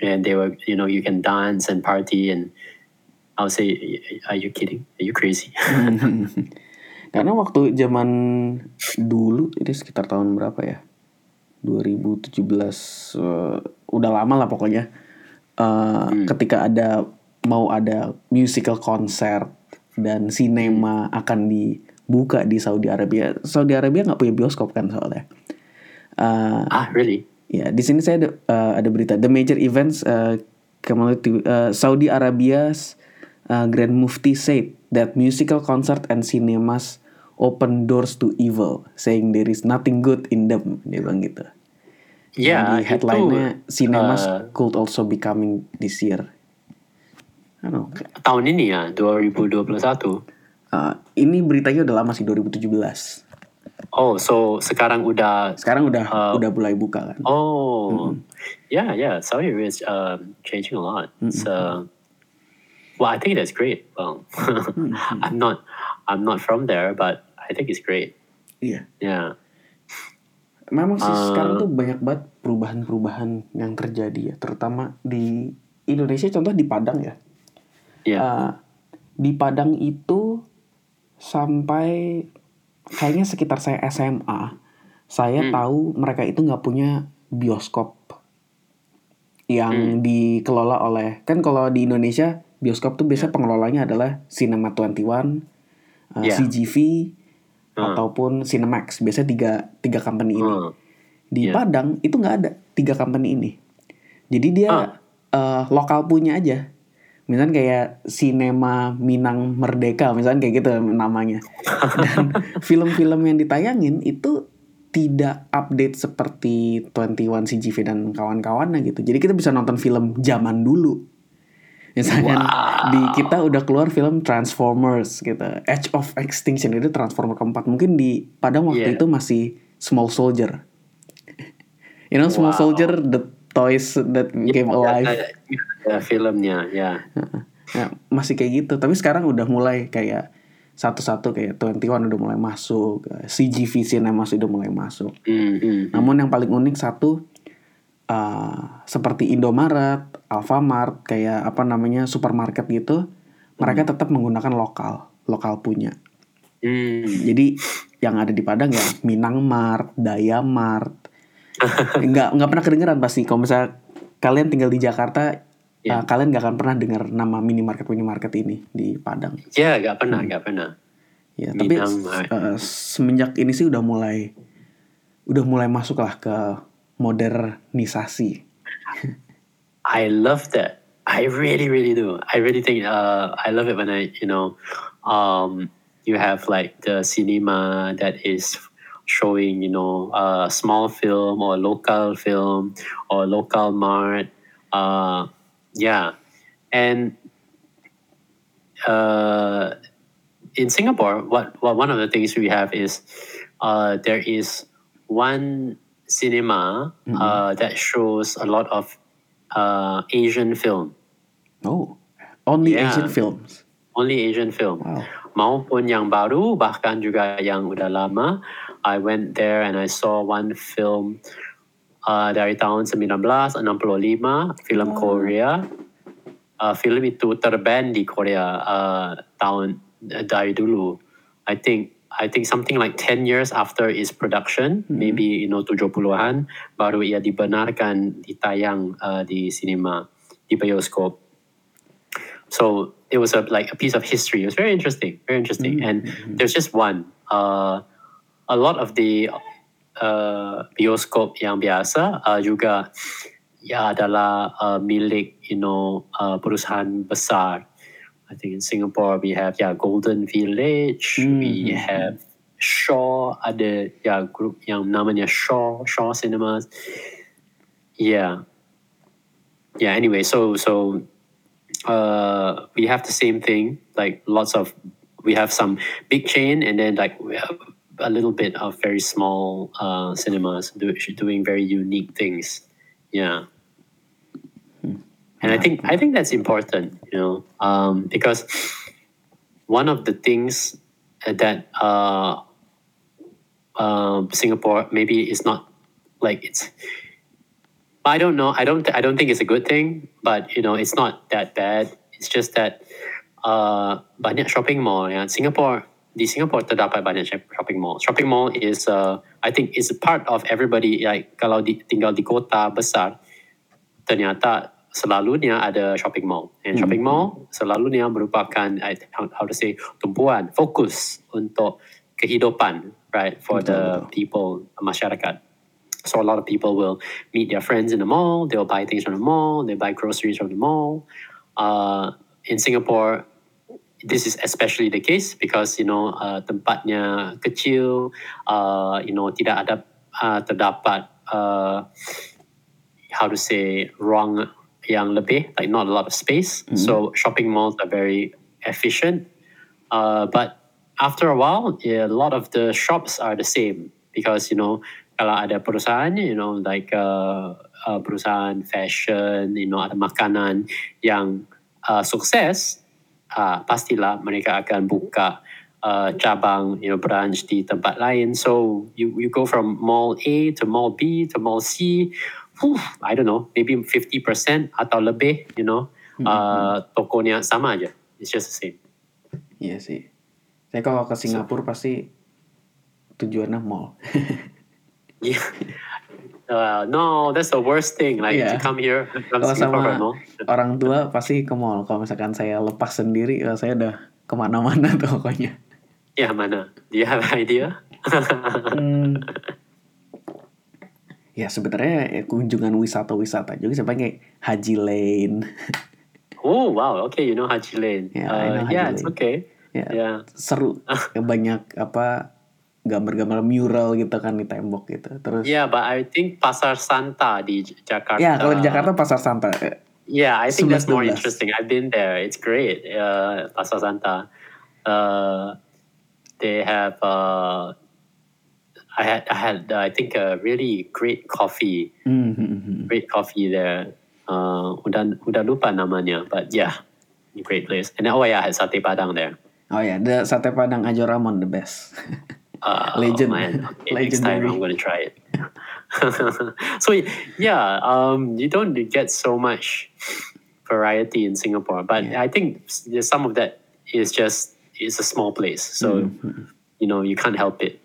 And they were you know you can dance and party and i'll say are you kidding? Are you crazy? [laughs] Karena waktu zaman dulu ini sekitar tahun berapa ya? 2017 eh, udah lama lah pokoknya. Eh, Ketika ada mau ada musical concert dan sinema akan dibuka di Saudi Arabia. Saudi Arabia nggak punya bioskop kan soalnya. Eh, ah really Ya, di sini saya ada, eh, ada berita the major events uh, community uh, Saudi Arabia's uh, Grand Mufti said that musical concert and cinemas open doors to evil, saying there is nothing good in them. Dia bilang gitu. yeah di headline-nya cinemas uh, could also be coming this year. I don't know. tahun ini ya 2021 Uh, ini beritanya udah lama sih 2017. Oh, so sekarang udah Sekarang udah Uh, udah mulai buka kan. oh yeah yeah Saudi Arabia is um, changing a lot. So well, I think that's great. Well, [laughs] I'm not I'm not from there, but I think it's great. Iya. Yeah. Memang sih Uh, sekarang tuh banyak banget perubahan-perubahan yang terjadi ya, terutama di Indonesia contoh di Padang ya. Yeah. Uh, di Padang itu sampai kayaknya sekitar saya SMA, saya Hmm. tahu mereka itu nggak punya bioskop yang Hmm. dikelola oleh kan kalau di Indonesia bioskop tuh biasanya pengelolanya adalah Cinema 21, uh, Yeah. CGV, Hmm. ataupun Cinemax. Biasanya tiga tiga company ini. Hmm. Di Iya. Padang itu nggak ada tiga company ini. Jadi dia Ah. eh, lokal punya aja. Misalnya kayak Cinema Minang Merdeka, misalnya kayak gitu namanya. Dan [laughs] film-film yang ditayangin itu tidak update seperti 21 CGV dan kawan-kawannya gitu. Jadi kita bisa nonton film zaman dulu. Misalnya Wow. di kita udah keluar film Transformers gitu. Edge of Extinction itu Transformer keempat. Mungkin di Padang waktu Yeah. itu masih Small Soldier. You know Small Wow. Soldier the toys that came alive. Ya, ya, filmnya, ya. [laughs] Ya, masih kayak gitu. Tapi sekarang udah mulai kayak satu-satu kayak 21 udah mulai masuk, CGV Cinema udah mulai masuk. Hmm, hmm. Namun yang paling unik satu uh, seperti Indomaret, Alfamart, kayak apa namanya supermarket gitu, mereka tetap menggunakan lokal, lokal punya. Hmm. Jadi yang ada di Padang ya Minang Mart, Daya Mart. Nggak nggak pernah kedengeran pasti kalau misalnya kalian tinggal di Jakarta Iya. uh, kalian nggak akan pernah dengar nama minimarket minimarket ini di Padang. Ya, gak pernah, gak pernah. Ya, tapi uh, semenjak ini sih udah mulai udah mulai masuk lah ke modernisasi. [laughs] I love that. I really, really do. I really think uh, I love it when I, you know, um, you have like the cinema that is showing, you know, a small film or a local film or local mart. Uh, yeah, and uh, in Singapore, what, what one of the things we have is uh, there is one cinema uh, that shows a lot of uh, Asian film, Oh, only Yeah. Asian films. only Asian film. Wow. Maupun yang baru, bahkan juga yang udah lama. I went there and I saw one film uh, dari tahun 1965, film Wow. Korea. Uh, film itu terban di Korea uh, tahun uh, dari dulu. I think I think something like 10 years after its production, maybe you know 70-an baru ia dibenarkan ditayang uh, di cinema, di bioskop. So it was a like a piece of history. It was very interesting, very interesting. And there's just one. Uh, a lot of the uh, bioskop yang biasa uh, juga ya adalah uh, milik you know uh, perusahaan besar. I think in Singapore we have yeah Golden Village, we Mhm. have Shaw, ada ya grup yang namanya Shaw, Shaw Cinemas. Yeah. Yeah, anyway, so so uh, we have the same thing. Like lots of, we have some big chain, and then like we have a little bit of very small uh, cinemas do, doing very unique things. Yeah, and I think I think that's important, you know, um, because one of the things that uh, um, Singapore maybe is not like it's I don't know. I don't. I don't think it's a good thing, but you know, it's not that bad. It's just that uh, banyak shopping mall. Ya, Singapore di Singapore terdapat banyak shop- shopping mall. Shopping mall is, uh, I think, is a part of everybody. Like kalau di, tinggal di kota besar, ternyata selalunya ada shopping mall. And shopping mall selalunya merupakan I- how, how to say tumpuan fokus untuk kehidupan, right, for the people masyarakat. So a lot of people will meet their friends in the mall. They'll buy things from the mall. They buy groceries from the mall. Uh, in Singapore, this is especially the case because you know uh, tempatnya kecil. Uh, you know tidak ada uh, terdapat uh, how to say ruang yang lebih like not a lot of space. So shopping malls are very efficient. Uh, but after a while, yeah, a lot of the shops are the same because you know kalau ada perusahaan, you know like uh, uh, perusahaan fashion, you know ada makanan yang uh, sukses, uh, pastilah mereka akan buka uh, cabang, you know branch di tempat lain. So you you go from mall A to mall B to mall C. Whew, I don't know, maybe 50% atau lebih, you know, uh, tokonya sama aja. It's just the same. Iya sih. Saya kalau ke Singapura pasti tujuannya mall. Yeah. [laughs] Uh, no, that's the worst thing. Like Yeah. to come here, come Kalau sama no? orang tua pasti ke mall. Kalau misalkan saya lepas sendiri, ya saya udah ke mana-mana tuh [laughs] pokoknya. Ya mana? Do you have idea? Hmm. Ya sebenarnya ya, kunjungan wisata-wisata juga sebagai Haji Lane. [laughs] oh wow, okay, you know Haji Lane. Yeah, I Uh, know Haji yeah, it's Lane. okay. ya Yeah. seru. Ya, [laughs] banyak apa gambar-gambar mural gitu kan di tembok gitu. Terus Yeah, but I think Pasar Santa di Jakarta. ya kalau di Jakarta Pasar Santa. eh, Yeah, I think that's more 11-12. interesting. I've been there. It's great. Uh, Pasar Santa. Uh, they have. Uh, I had. I had. Uh, I think a really great coffee. hmm, hmm, hmm. Great coffee there. Uh, udah udah lupa namanya, but yeah, great place. And oh yeah, I had sate padang there. Oh ya, the sate padang Ajo Ramon the best. [laughs] Uh, Legend. Oh man. Okay, [laughs] next time. I'm gonna try it. [laughs] so yeah, um, you don't get so much variety in Singapore, but Yeah. I think some of that is just it's a small place, so Mhm. you know you can't help it.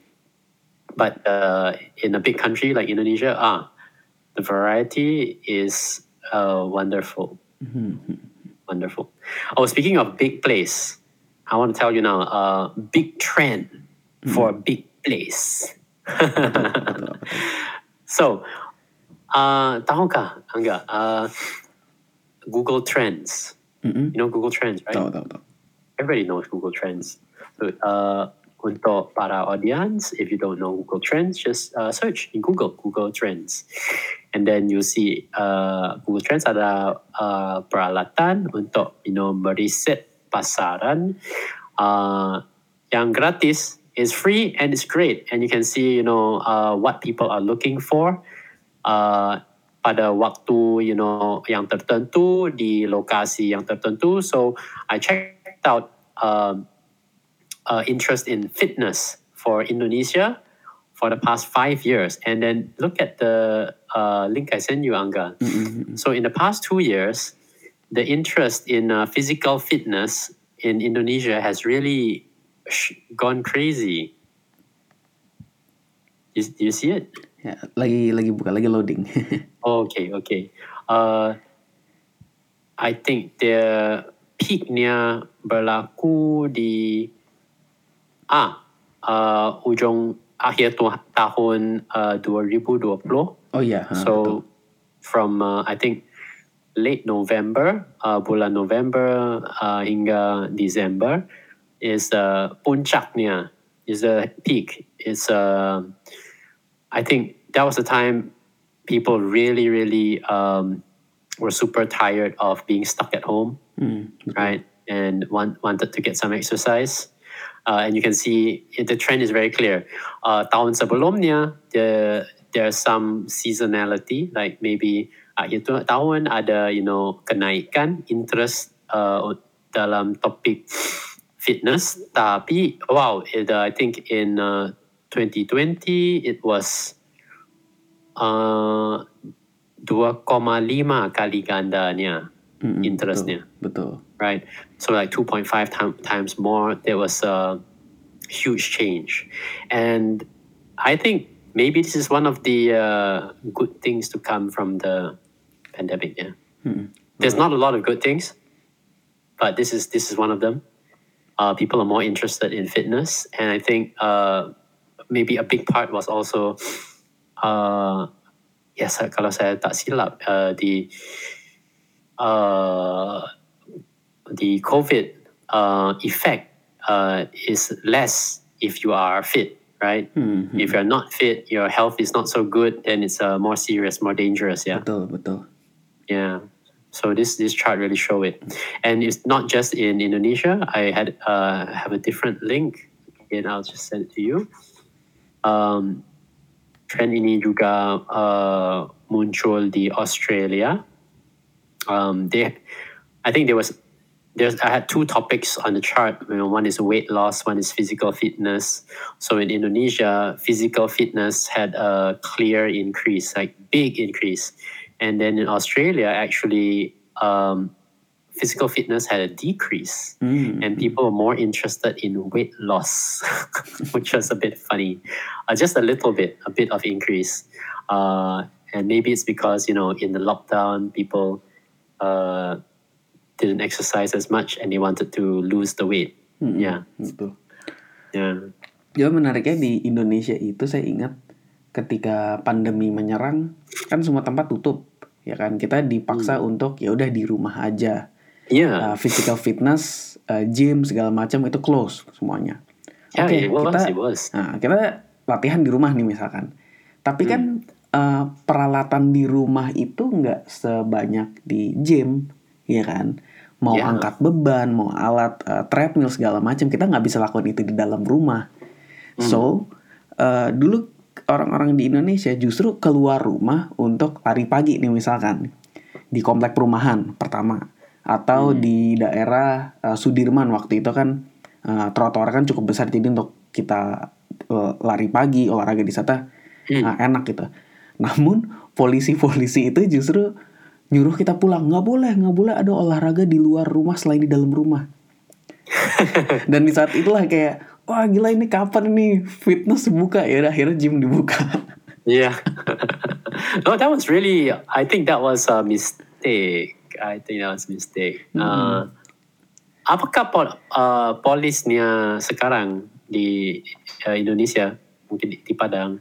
But uh, in a big country like Indonesia, ah, the variety is uh, wonderful, Mhm. wonderful. Oh, speaking of big place, I want to tell you now, uh, big trend for a big place. Betul, [laughs] betul. So, uh, tahu Angga? Uh, Google Trends. Mm-mm. You know Google Trends, right? Tahu, tahu, tahu. Everybody knows Google Trends. So, uh, untuk para audience, if you don't know Google Trends, just uh, search in Google Google Trends, and then you see uh, Google Trends ada uh, peralatan untuk you know meriset pasaran uh, yang gratis is free and it's great. And you can see you know uh, what people are looking for uh, pada waktu you know yang tertentu di lokasi yang tertentu. So I checked out um, uh, interest in fitness for Indonesia for the past five years. And then look at the uh, link I sent you Angga. Mm-mm. so in the past two years, the interest in uh, physical fitness in Indonesia has really gone crazy. You, you see it? Ya, lagi lagi buka, lagi loading. [laughs] Oh, okay, okay. Uh, I think the peaknya berlaku di ah uh, ujung akhir tu, tahun uh, 2020. oh iya, ha, betul. So from uh, I think late November, uh, bulan November uh, hingga December is uh, puncaknya, is the peak. Is uh, I think that was the time people really, really um, were super tired of being stuck at home Mm, right? And want, wanted to get some exercise. Uh, and you can see it, the trend is very clear. Uh, tahun sebelumnya, the, there's some seasonality, like maybe akhir tu- tahun ada, you know, kenaikan interest uh, dalam topik fitness. Tapi, wow, it, uh, I think in uh, 2020, it was uh, 2,5 kali gandanya Mm-mm, interestnya Betul. right? So like 2.5 time, times more. There was a huge change, and I think maybe this is one of the uh, good things to come from the pandemic. Yeah, Mm-mm. there's not a lot of good things, but this is this is one of them. Uh, people are more interested in fitness, and I think uh, maybe a big part was also, uh, yes, kalau saya tak silap, uh, the uh, the COVID uh, effect uh, is less if you are fit, right? Mhm. If you're not fit, your health is not so good, then it's uh, more serious, more dangerous. Yeah, Betul, betul. yeah. So this this chart really show it, and it's not just in Indonesia. I had uh, have a different link, and I'll just send it to you. Um, trend ini juga uh, muncul di Australia. Um, they, I think there was there's I had two topics on the chart. You know, one is weight loss, one is physical fitness. So in Indonesia, physical fitness had a clear increase, like big increase, and then in Australia, actually, um, physical fitness had a decrease, Mm. and people were more interested in weight loss, [laughs] which was a bit funny, uh, just a little bit, a bit of increase, uh, and maybe it's because you know in the lockdown people uh, didn't exercise as much and they wanted to lose the weight. Mm-mm. Yeah. Betul. Jadi menariknya di Indonesia itu saya ingat ketika pandemi menyerang kan semua tempat tutup ya kan? Kita dipaksa untuk ya udah di rumah aja. Iya. Uh, physical fitness uh, gym segala macam itu close semuanya. Ya, oke it was, kita it was. nah kita latihan di rumah nih misalkan. Tapi kan uh, peralatan di rumah itu nggak sebanyak di gym ya kan? Mau Ya. angkat beban mau alat uh, treadmill segala macam kita nggak bisa lakukan itu di dalam rumah. So uh, dulu orang-orang di Indonesia justru keluar rumah untuk lari pagi nih misalkan di komplek perumahan pertama atau di daerah uh, Sudirman waktu itu kan uh, trotoar kan cukup besar jadi untuk kita uh, lari pagi olahraga di sana Hmm. uh, enak gitu. Namun polisi-polisi itu justru nyuruh kita pulang nggak boleh nggak boleh ada olahraga di luar rumah selain di dalam rumah. [laughs] Dan di saat itulah kayak wah gila ini kapan nih fitness buka ya akhirnya gym dibuka. Yeah. [laughs] no, that was really. I think that was a mistake. I think that was a mistake. Uh, apakah pol, uh, polisnya sekarang di uh, Indonesia mungkin di, di Padang?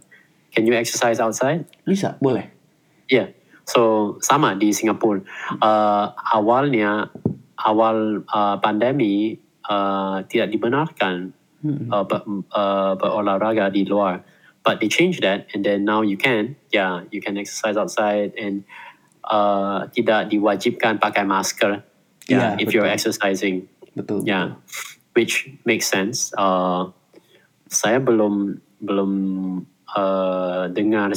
Can you exercise outside? Bisa boleh. Yeah. So sama di Singapura. Uh, awalnya awal uh, pandemi uh, tidak dibenarkan uh, ber, uh, berolahraga di luar. But they changed that, and then now you can. Yeah, you can exercise outside, and uh, tidak diwajibkan pakai masker. Iya, Yeah, if you're betul. exercising. Betul. Yeah, which makes sense. Uh, saya belum belum uh, dengar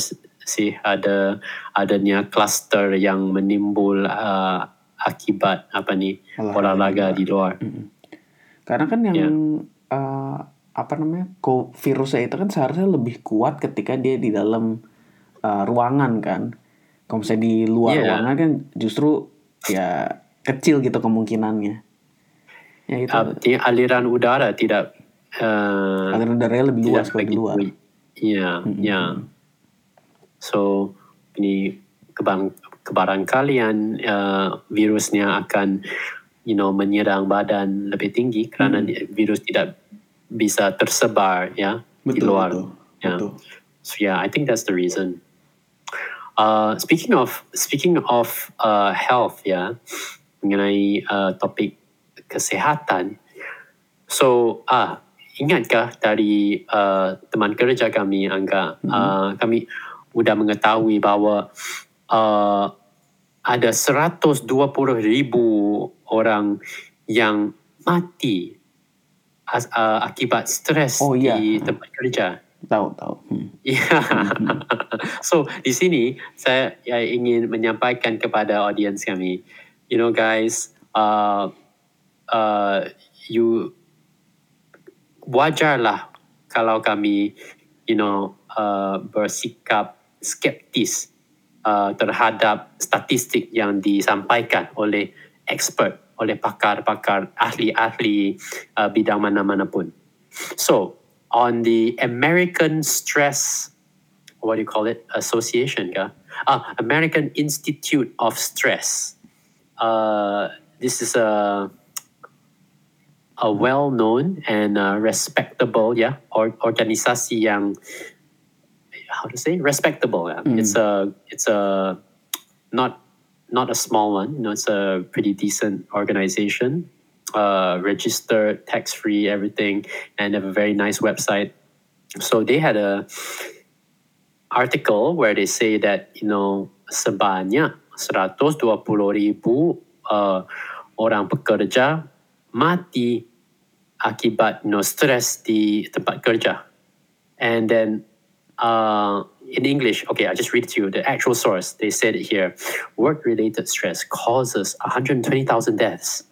sih ada adanya cluster yang menimbul uh, akibat apa nih Olahraga olahraga di luar. Karena kan yang Iya. Eh, apa namanya virusnya itu kan seharusnya lebih kuat ketika dia di dalam eh, ruangan kan. Kalau misalnya di luar Iya. ruangan kan justru ya kecil gitu kemungkinannya. Ya itu Uh, di- aliran udara tidak uh, aliran udaranya lebih luas tidak kalau di begitu. luar. Iya, iya. So ini kebarang kebarangkalian uh, virusnya akan you know menyerang badan lebih tinggi karena Hmm. virus tidak bisa tersebar ya di Betul, luar. betul, Ya. betul. So yeah, I think that's the reason. Uh, speaking of speaking of uh, health ya, mengenai uh, topik kesehatan. So ah ingatkah dari uh, teman kerja kami Angga, uh, kami sudah mengetahui bahwa uh, ada 120 ribu orang yang mati as- uh, akibat stres Oh, iya. di tempat kerja. Tahu tahu. Hmm. Ya. [laughs] so di sini saya ya, ingin menyampaikan kepada audiens kami, you know guys, uh, uh, you wajarlah kalau kami, you know, uh, bersikap skeptis uh, terhadap statistik yang disampaikan oleh expert, oleh pakar-pakar ahli-ahli uh, bidang mana-mana pun. So, on the American Stress, what do you call it, association, kah? Ah, American Institute of Stress. Uh, this is a a well-known and uh, respectable, yeah, or, organisasi yang how to say respectable. Yeah? It's a it's a not not a small one. You know, it's a pretty decent organization, uh, registered, tax free, everything, and have a very nice website. So they had a article where they say that you know sebanyak 120 ribu uh, orang pekerja mati akibat you know, stres di tempat kerja. And then uh, in English, okay, I just read it to you. The actual source, they said it here. Work-related stress causes 120,000 deaths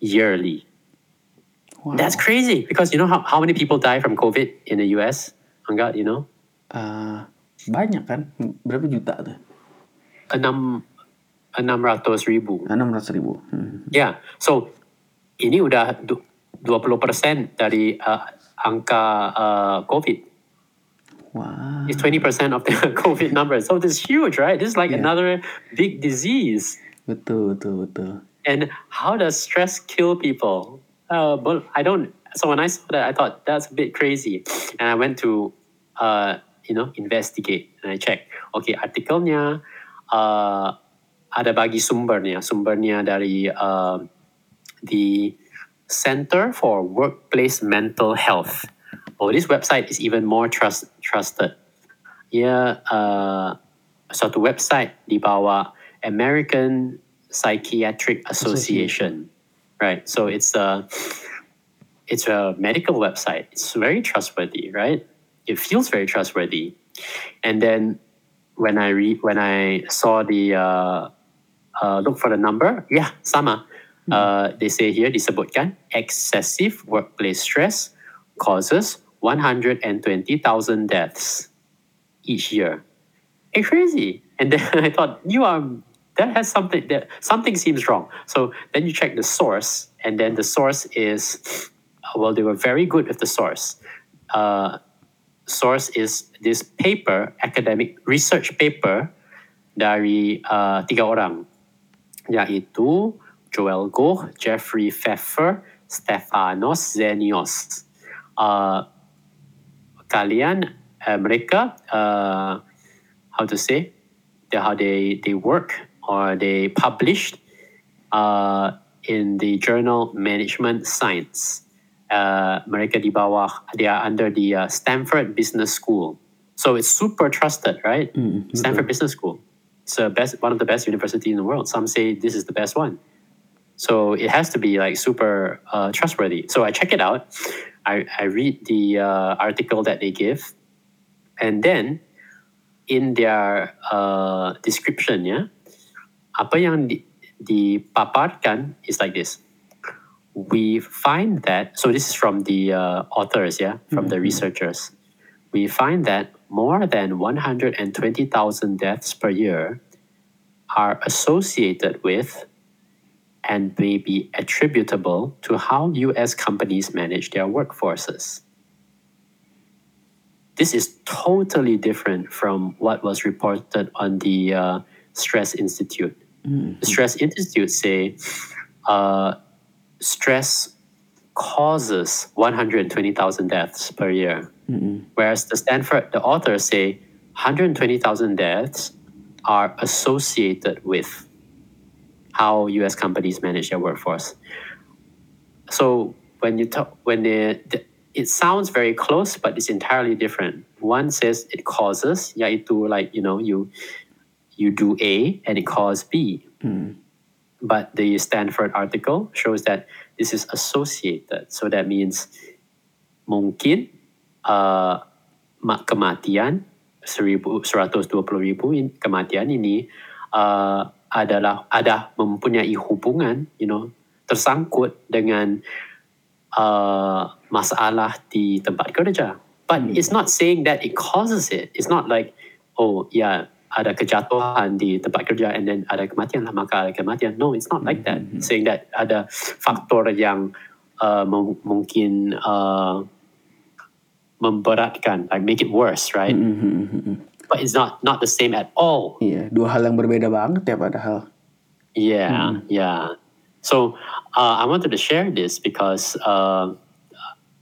yearly. Wow. That's crazy because you know how, how many people die from COVID in the US? Angga, you know? Eh, banyak kan? Berapa juta tuh? Enam, enam ratus ribu. Enam ratus ribu. Hmm. Ya, so ini udah du- 20% dari uh, angka uh, COVID. Wah. It's 20% of the [laughs] COVID numbers. So this is huge, right? This is like Yeah. another big disease. Betul betul betul. And how does stress kill people? Uh, but I don't So when I saw that, I thought that's a bit crazy, and I went to, uh, you know, investigate and I checked. Okay, artikelnya uh, ada bagi sumbernya, sumbernya dari uh, the Center for Workplace Mental Health. Oh, this website is even more trust trusted. Yeah, uh, the website di bawah American Psychiatric Association. Right. So it's a it's a medical website. It's very trustworthy, right? It feels very trustworthy. And then when I read when I saw the uh, uh, look for the number, yeah, sama. Uh, they say here disebutkan excessive workplace stress causes 120,000 deaths each year. It's crazy. And then [laughs] I thought, you are that has something that something seems wrong. So then you check the source, and then the source is well, they were very good with the source. Uh, source is this paper, academic research paper dari uh, tiga orang, yaitu Joel Goh, Jeffrey Pfeffer, Stefanos Zenios. Uh, kalian, uh, mereka, uh, how to say, the, how they, they work or they published uh, in the journal Management Science. Uh, mereka di bawah, they are under the uh, Stanford Business School. So it's super trusted, right? Mm, Stanford Business School. It's a best, one of the best universities in the world. Some say this is the best one. So it has to be like super uh, trustworthy. So I check it out. I, I read the uh, article that they give. And then in their uh, description, yeah, apa yang di, dipaparkan is like this. We find that, so this is from the uh, authors, yeah, from the researchers. We find that more than 120,000 deaths per year are associated with and may be attributable to how US companies manage their workforces. This is totally different from what was reported on the uh, Stress Institute. The Stress Institute say uh, stress causes 120,000 deaths per year, whereas the Stanford, the authors say 120,000 deaths are associated with how U.S. companies manage their workforce. So when you talk, when they, the, it sounds very close, but it's entirely different. One says it causes, yaitu like you know you you do A and it causes B. But the Stanford article shows that this is associated. So that means mungkin uh, ma- kematian 1,000 120 ribu in- kematian ini uh, adalah ada mempunyai hubungan, you know, tersangkut dengan uh, masalah di tempat kerja. But it's not saying that it causes it. It's not like, oh yeah, ada kejatuhan di tempat kerja and then ada kematian lah maka ada kematian. No, it's not like that. Saying that ada faktor yang uh, mem- mungkin uh, memberatkan, like make it worse, right? But it's not not the same at all. Iya, dua hal yang berbeda banget ya padahal. Yeah, yeah. So uh, I wanted to share this because uh,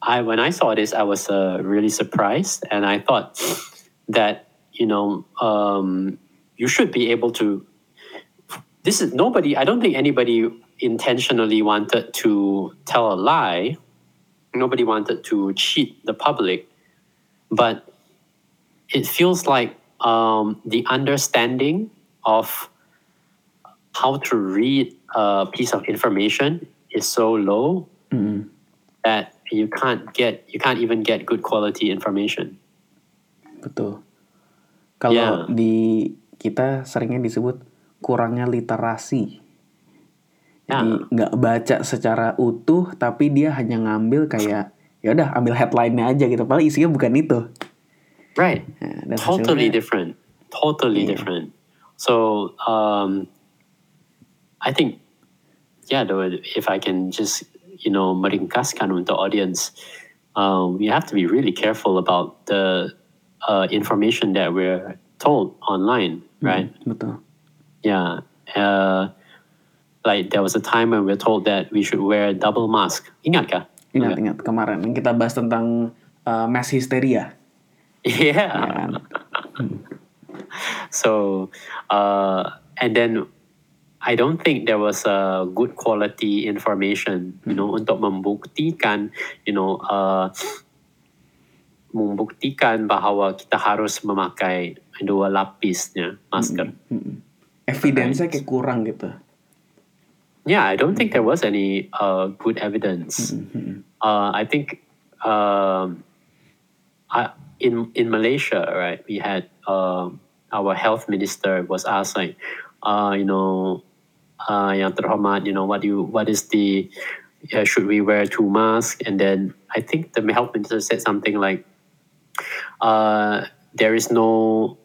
I when I saw this, I was uh, really surprised, and I thought that you know um, you should be able to. This is nobody. I don't think anybody intentionally wanted to tell a lie. Nobody wanted to cheat the public, but it feels like um, the understanding of how to read a piece of information is so low that you can't get you can't even get good quality information. Betul. Kalau Ya. di kita seringnya disebut kurangnya literasi. Jadi nggak baca secara utuh, tapi dia hanya ngambil kayak ya udah ambil headline-nya aja gitu. Padahal isinya bukan itu. Right. Dan totally different. Totally Yeah. different. So um, I think yeah, if I can just you know meringkaskan the audience, um, we have to be really careful about the uh, information that we're told online, right? Betul. Yeah. Uh, like there was a time when we were told that we should wear a double mask. Ingat kah? Ingat-ingat kemarin yang kita bahas tentang uh, mass hysteria. Yeah. So, uh, and then I don't think there was a good quality information, you know, untuk membuktikan, you know, uh, membuktikan bahawa kita harus memakai dua lapisnya masker. Mm-mm. Evidence-nya kayak kurang gitu. Yeah, I don't think there was any uh, good evidence. Uh, I think um, I, in in Malaysia, right, we had um our health minister was asked like, uh, you know, uh, yang terhormat, you know, what do you what is the uh, should we wear two masks? And then I think the health minister said something like, uh, there is no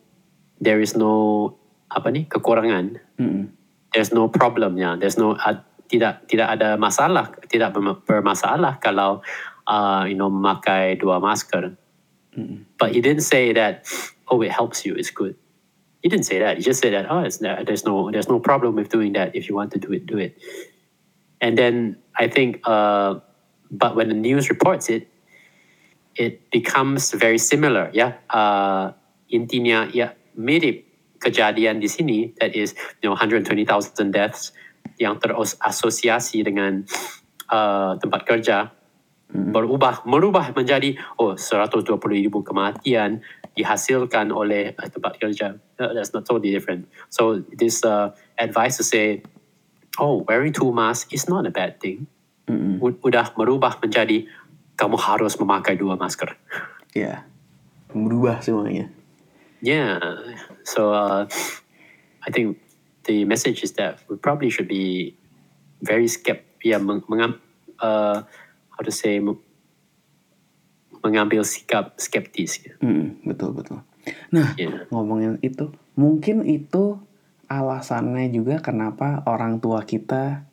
there is no apa ni kekurangan Mm-mm. there's no problem ya there's no uh, tidak tidak ada masalah tidak berma- bermasalah kalau uh, you know memakai dua masker but he didn't say that oh it helps you it's good. He didn't say that. He just said that oh it's, there's no there's no problem with doing that. If you want to do it do it. And then I think uh, but when the news reports it it becomes very similar ya uh, intinya ya mirip kejadian di sini that is you know 120,000 deaths yang terasosiasi dengan uh, tempat kerja berubah merubah menjadi oh 120 ribu kematian dihasilkan oleh uh, tempat kerja that's not totally different so this uh, advice to say oh wearing two masks is not a bad thing Mm-mm. Udah merubah menjadi kamu harus memakai dua masker Ya. Berubah semuanya. Yeah. So uh, I think the message is that we probably should be very skept yeah, meng- mengam- uh, how to say meng- mengambil sikap skeptis. ya. Mm, betul betul. Nah, Yeah. ngomongin itu, mungkin itu alasannya juga kenapa orang tua kita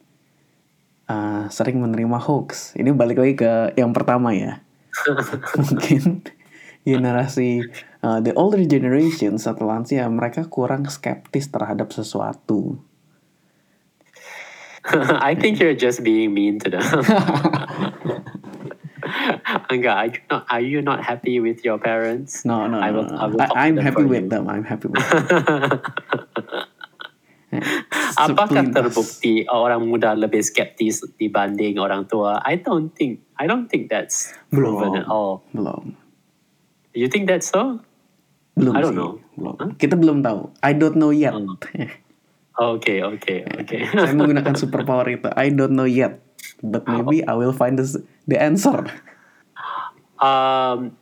uh, sering menerima hoax. Ini balik lagi ke yang pertama ya. [laughs] mungkin generasi uh, the older generation setelah lansia mereka kurang skeptis terhadap sesuatu. [laughs] I think you're just being mean to them. [laughs] Angga, are you not are you not happy with your parents? No, no, I will- no. I will I, them happy with you. them. I'm happy with [laughs] them. [laughs] Apakah terbukti orang muda lebih skeptis dibanding orang tua? I don't think I don't think that's proven Belum. at all. Belum. You think that's so? Belum I don't sih. know. Belum. Huh? Kita belum tahu. I don't know yet. [laughs] Okay, okay, okay. Saya menggunakan superpower itu. I don't know yet. But maybe I will find this, the answer. Um,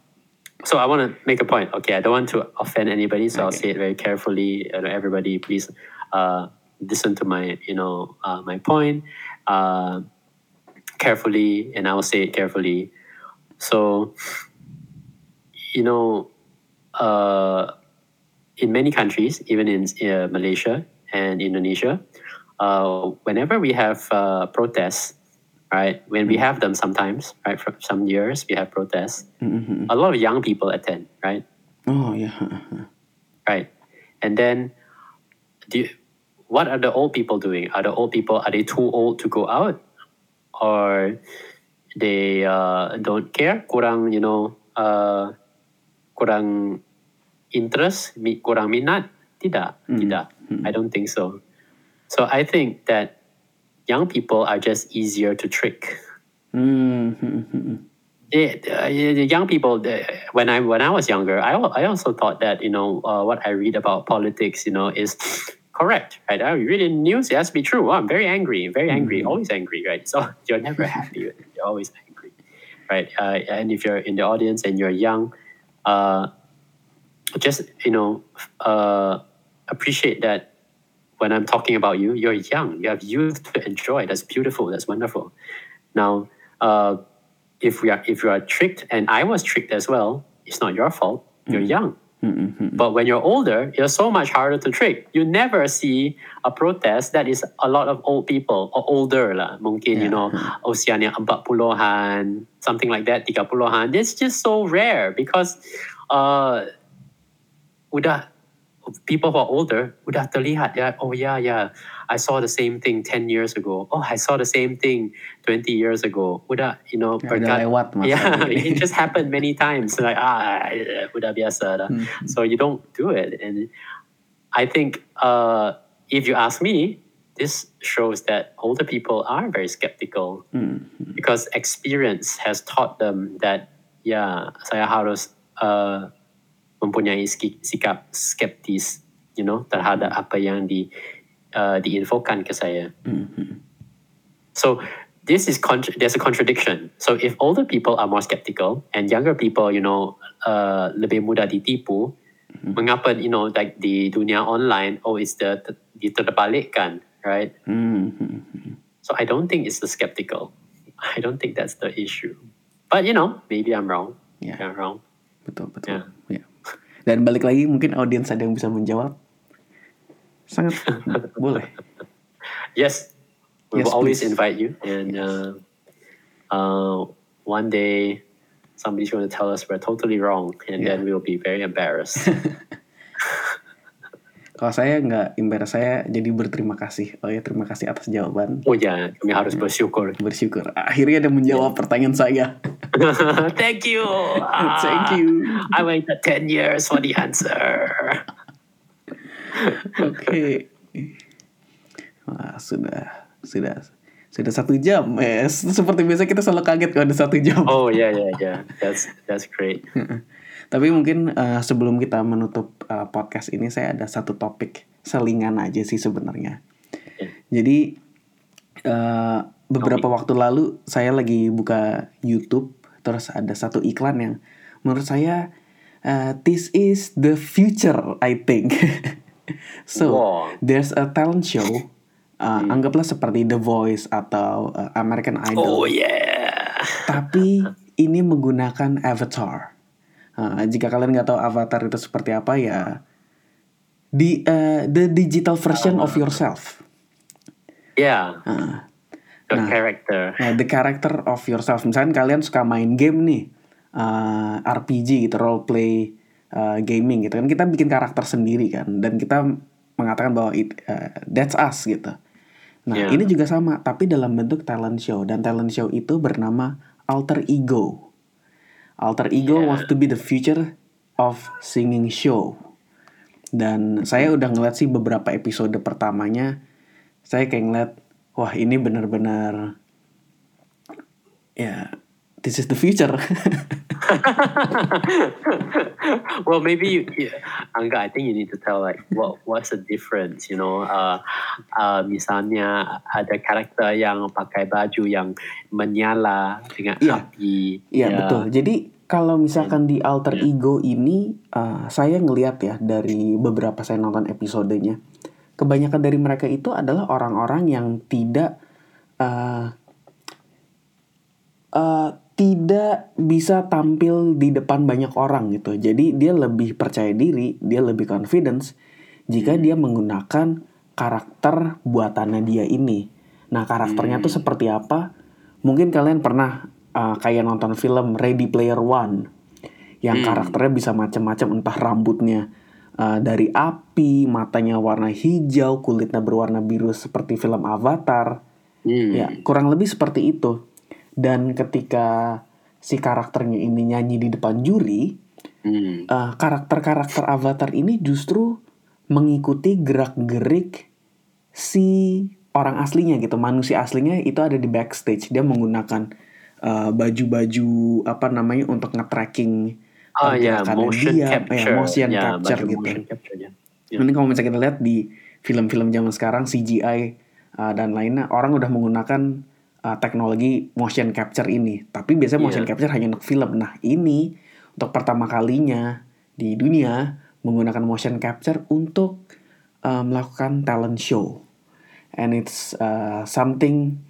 so I want to make a point. Okay, I don't want to offend anybody, so I'll say it very carefully. Everybody, please uh, listen to my, you know, uh, my point uh, carefully, and I will say it carefully. So, you know, uh, in many countries, even in uh, Malaysia and Indonesia, uh, whenever we have uh, protests, right, when we have them sometimes, right, for some years we have protests, Mhm. a lot of young people attend, right, Oh yeah. right, and then, do you, what are the old people doing? Are the old people are they too old to go out, or they uh, don't care? Kurang, you know, uh, kurang interest, kurang minat? Tidak, tidak. I don't think so. So I think that young people are just easier to trick. Hmm, hmm, hmm. Yeah, uh, young people. When I when I was younger, I I also thought that you know uh, what I read about politics, you know, is correct, right? I read in news, it has to be true. Oh, I'm very angry, very angry, always angry, right? So [laughs] you're never [laughs] happy. You're always angry, right? Uh, and if you're in the audience and you're young, uh, just you know, uh, appreciate that when I'm talking about you, you're young. You have youth to enjoy. That's beautiful. That's wonderful. Now, uh, if we are if you are tricked, and I was tricked as well, it's not your fault. You're young. But when you're older, you're so much harder to trick. You never see a protest that is a lot of old people or older lah. Mungkin you Yeah. know usianya 40-an, something like that, 30-an. It's just so rare because uh, udah people who are older udah terlihat ya oh yeah yeah I saw the same thing 10 years ago. Oh I saw the same thing 20 years ago. Udah you know Ya, udah lewat yeah [laughs] it just happened many times. [laughs] Like ah udah biasa dah Hmm. so you don't do it. And I think uh, if you ask me this shows that older people are very skeptical Hmm. because experience has taught them that ya saya harus uh, mempunyai sikap skeptis you know terhadap apa yang di uh, diinfokan ke saya Mhm. so this is contra- there's a contradiction so if older people are more skeptical and younger people you know uh, lebih mudah ditipu mengapa you know like di dunia online oh it's the diterbalikkan right Mhm. So I don't think it's the skeptical. I don't think that's the issue. But you know, maybe I'm wrong. Ya. Maybe I'm wrong. Betul, betul. Ya. Ya. Dan balik lagi mungkin audiens ada yang bisa menjawab. Sangat [laughs] boleh. Yes, we Yes, will always please. invite you, and uh, uh, one day somebody's going to tell us we're totally wrong, and Yeah. then we'll be very embarrassed. [laughs] [laughs] Kalau saya nggak embarrass saya jadi berterima kasih. Oh ya terima kasih atas jawaban. oh ya, kami harus bersyukur. Bersyukur. Akhirnya ada menjawab pertanyaan saya. [laughs] Thank you. [laughs] Thank you. I waited ten years for the answer. [laughs] Oke. Wah, sudah sudah sudah satu jam. Eh, seperti biasa kita selalu kaget kalau ada satu jam. Oh yeah, yeah, yeah. That's that's great. Tapi mungkin eh, sebelum kita menutup eh, podcast ini saya ada satu topik selingan aja sih sebenarnya. Ya. Jadi eh, beberapa waktu lalu saya lagi buka YouTube terus ada satu iklan yang menurut saya eh, this is the future I think. [laughs] so Wow. there's a talent show eh, anggaplah seperti The Voice atau eh, American Idol Oh yeah. tapi ini menggunakan avatar. Nah, jika kalian nggak tahu avatar itu seperti apa ya, di eh, the digital version of yourself. Yeah. Nah, The Nah. character. nah, the character of yourself. Misalkan kalian suka main game nih, eh, RPG gitu, role play eh, gaming gitu kan, kita bikin karakter sendiri kan, dan kita mengatakan bahwa it, eh, that's us gitu. Nah Yeah. ini juga sama, tapi dalam bentuk talent show dan talent show itu bernama alter ego. Alter ego Yeah. wants to be the future of singing show. Dan saya udah ngeliat sih beberapa episode pertamanya, saya kayak ngeliat, wah ini bener-bener, ya, this is the future. [laughs] well, maybe you, yeah, Angga, I think you need to tell like what what's the difference, you know? Uh, uh, misalnya ada karakter yang pakai baju yang menyala dengan Iya. api. Iya Ya. betul. Jadi kalau misalkan di alter Iya. ego ini, uh, saya ngeliat ya dari beberapa saya nonton episodenya, kebanyakan dari mereka itu adalah orang-orang yang tidak uh, uh, tidak bisa tampil di depan banyak orang gitu. Jadi dia lebih percaya diri, dia lebih confidence jika dia menggunakan karakter buatannya dia ini. Nah karakternya tuh seperti apa? Mungkin kalian pernah uh, kayak nonton film Ready Player One yang Hmm. karakternya bisa macam-macam entah rambutnya uh, dari api, matanya warna hijau, kulitnya berwarna biru seperti film Avatar. Hmm. Ya, kurang lebih seperti itu. Dan ketika si karakternya ini nyanyi di depan juri, Hmm. eh, karakter-karakter avatar ini justru mengikuti gerak-gerik si orang aslinya gitu. Manusia aslinya itu ada di backstage. Dia menggunakan eh, baju-baju apa namanya untuk nge-tracking Oh ya, pergerakannya motion dia, capture. ya, motion Ya, capture gitu. Motion capture ya. Ya. Ini kalau misalnya kita lihat di film-film zaman sekarang CGI uh, dan lainnya orang udah menggunakan uh, teknologi motion capture ini. Tapi biasanya motion Iya. capture hanya untuk film. Nah, ini untuk pertama kalinya di dunia menggunakan motion capture untuk uh, melakukan talent show. And it's uh, something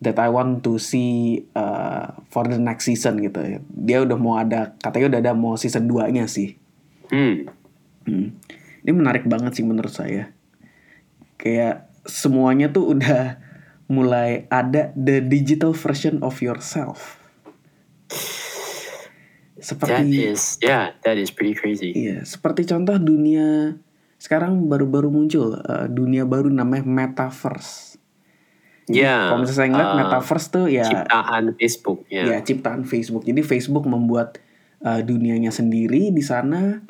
that I want to see uh, for the next season gitu. Dia udah mau ada katanya udah ada mau season 2-nya sih. Hmm. Hmm. Ini menarik banget sih menurut saya. Kayak semuanya tuh udah mulai ada the digital version of yourself. That Seperti is, yeah, that is pretty crazy. iya, seperti contoh dunia sekarang baru-baru muncul uh, dunia baru namanya metaverse. Ya. Kalau misalnya saya ngeliat uh, metaverse tuh ya ciptaan Facebook. Ya. ya ciptaan Facebook. Jadi Facebook membuat uh, dunianya sendiri di sana.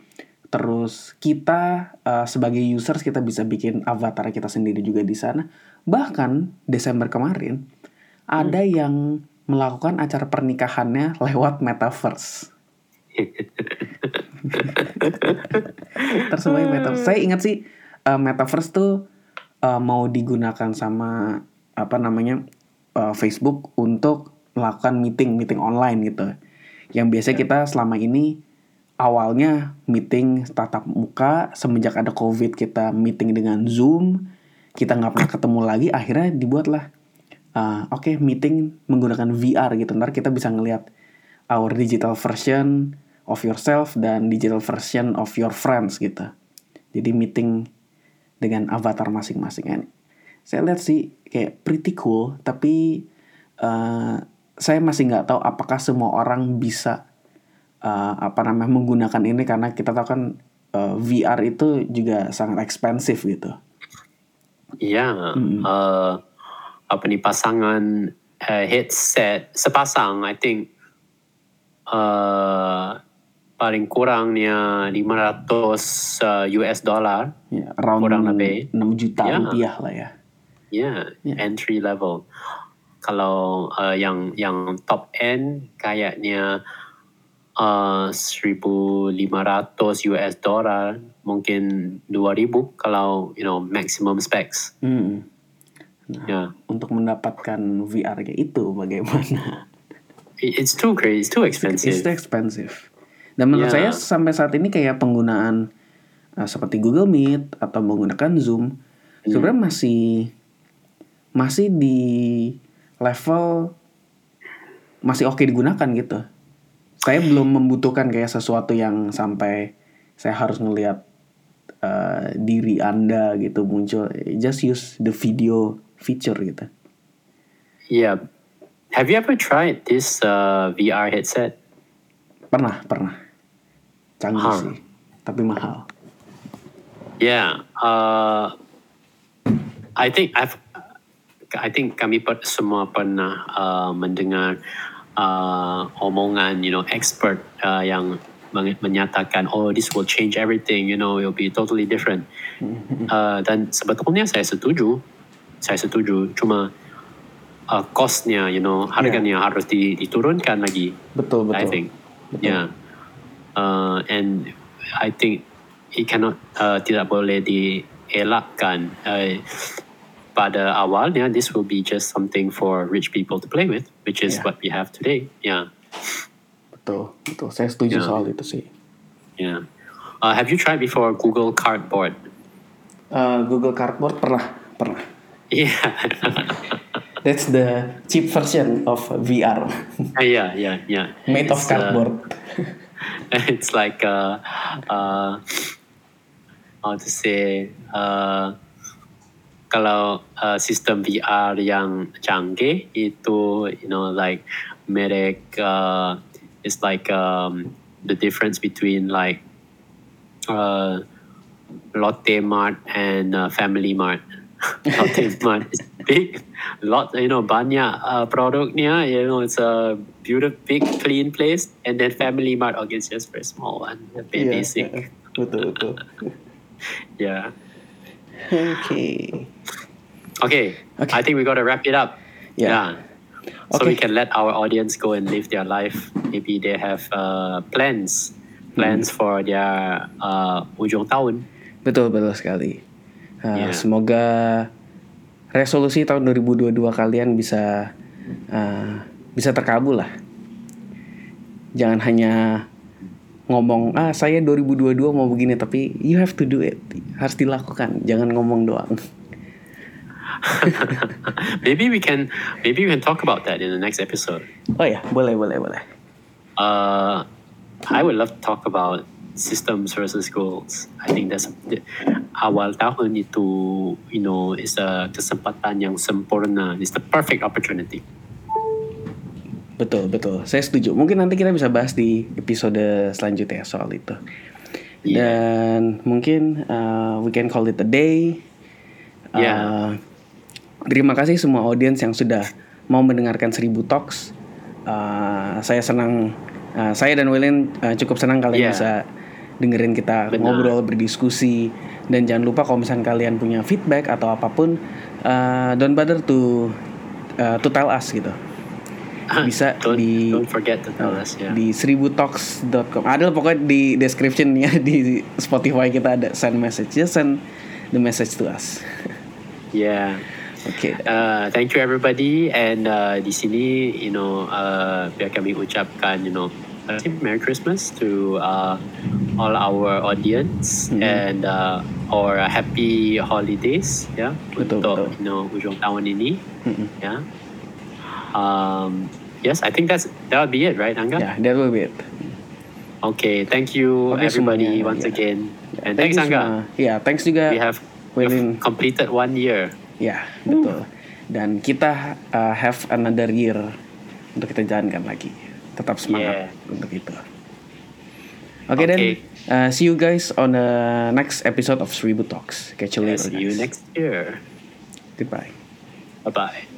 Terus kita uh, sebagai users kita bisa bikin avatar kita sendiri juga di sana. Bahkan Desember kemarin ada yang melakukan acara pernikahannya lewat metaverse. [laughs] Tersebagai metaverse. Saya ingat sih uh, metaverse tuh uh, mau digunakan sama apa namanya uh, Facebook untuk melakukan meeting meeting online gitu. Yang biasa kita selama ini awalnya meeting tatap muka semenjak ada covid kita meeting dengan zoom kita nggak pernah ketemu lagi akhirnya dibuatlah uh, oke okay, meeting menggunakan VR gitu. Ntar kita bisa ngelihat our digital version of yourself dan digital version of your friends gitu. Jadi meeting dengan avatar masing-masing saya lihat sih kayak pretty cool tapi uh, saya masih nggak tahu apakah semua orang bisa uh, apa namanya menggunakan ini karena kita tahu kan uh, VR itu juga sangat ekspensif gitu. Iya, hmm. uh, apa nih pasangan uh, headset sepasang, I think uh, paling kurangnya 500 uh, US dollar. Ya, around kurang lebih 6 juta yeah. rupiah lah ya. Ya, yeah, yeah. entry level. Kalau uh, yang yang top end kayaknya uh, 1.500 US dollar mungkin 2.000 kalau you know maximum specs. Hmm. Nah, yeah. Untuk mendapatkan VR kayak itu bagaimana? It's too crazy, it's too expensive. It's too expensive. Dan menurut yeah. saya sampai saat ini kayak penggunaan uh, seperti Google Meet atau menggunakan Zoom hmm. sebenarnya masih masih di level masih oke okay digunakan gitu. Saya belum membutuhkan kayak sesuatu yang sampai saya harus ngelihat uh, diri anda gitu muncul just use the video feature gitu. Yeah have you ever tried this uh, VR headset? Pernah pernah. Canggih huh. sih tapi mahal. Yeah uh, I think I've I think kami semua pernah uh, mendengar uh, omongan you know expert uh, yang menyatakan oh this will change everything you know it'll be totally different. [laughs] Uh, dan sebetulnya saya setuju. Saya setuju. Cuma uh, costnya you know harganya yeah. harus diturunkan lagi betul betul. I think. Betul. yeah uh, and I think it cannot uh, tidak boleh dielakkan. Uh, pada awalnya this will be just something for rich people to play with, which is yeah. what we have today. Yeah. Betul, betul. Saya setuju yeah. soal itu sih. Yeah. Uh, have you tried before Google Cardboard? Uh, Google Cardboard pernah, pernah. Yeah. [laughs] That's the cheap version of VR. uh, yeah, yeah, yeah. Made it's, of uh, cardboard. Uh, [laughs] it's like uh, uh, how to say uh, kalau uh, sistem VR yang canggih itu you know like merek uh, it's like um, the difference between like uh, Lotte Mart and uh, Family Mart. [laughs] Lotte Mart is big, lot you know banyak uh, produknya. You know it's a beautiful, big, clean place, and then Family Mart again is just very small one, a bit yeah, basic. Yeah. Betul betul. [laughs] yeah. Okay. Okay. okay. I think we got to wrap it up. Yeah. yeah. So okay. we can let our audience go and live their life. Maybe they have uh, plans, plans hmm. for their uh, ujung tahun. Betul betul sekali. Uh, yeah. Semoga resolusi tahun 2022 kalian bisa uh, bisa terkabul lah. Jangan hanya ngomong ah saya 2022 mau begini tapi you have to do it. Harus dilakukan jangan ngomong doang. [laughs] Maybe we can maybe we can talk about that in the next episode. Oh ya boleh boleh boleh. Uh, I would love to talk about systems versus goals. I think that's awal tahun itu you know is a kesempatan yang sempurna. It's the perfect opportunity Betul, betul. Saya setuju. Mungkin nanti kita bisa bahas di episode selanjutnya soal itu. Yeah. Dan mungkin uh, we can call it a day. Uh, Yeah. Terima kasih semua audiens yang sudah mau mendengarkan Seribu Talks. Uh, saya senang, uh, saya dan William uh, cukup senang kalian Yeah. bisa dengerin kita Benar. ngobrol, berdiskusi. Dan jangan lupa kalau misalnya kalian punya feedback atau apa pun, uh, don't bother to uh, to tell us gitu. Bisa [coughs] don't, di don't forget to tell us. Yeah. di seributalks.com ada pokoknya di description ya di Spotify kita ada send message just send the message to us [laughs] yeah. oke Uh, thank you everybody and uh, di sini you know uh, biar kami ucapkan you know uh, Merry Christmas to uh, all our audience Mhm. and uh, or uh, happy holidays ya Betul, untuk betul. you know ujung tahun ini Mm-mm. ya. Um, yes, I think that's that would be it, right, Angga? ya that will be it Okay, thank you Oke, everybody semuanya, once ya. again, and Thank thanks you Angga. ya thanks juga We have we've William. completed one year. ya betul dan kita uh, have another year untuk kita jalankan lagi tetap semangat untuk itu oke dan Okay. uh, see you guys on the next episode of Seribu Talks catch you Yeah, later see you guys. next year. goodbye Bye bye.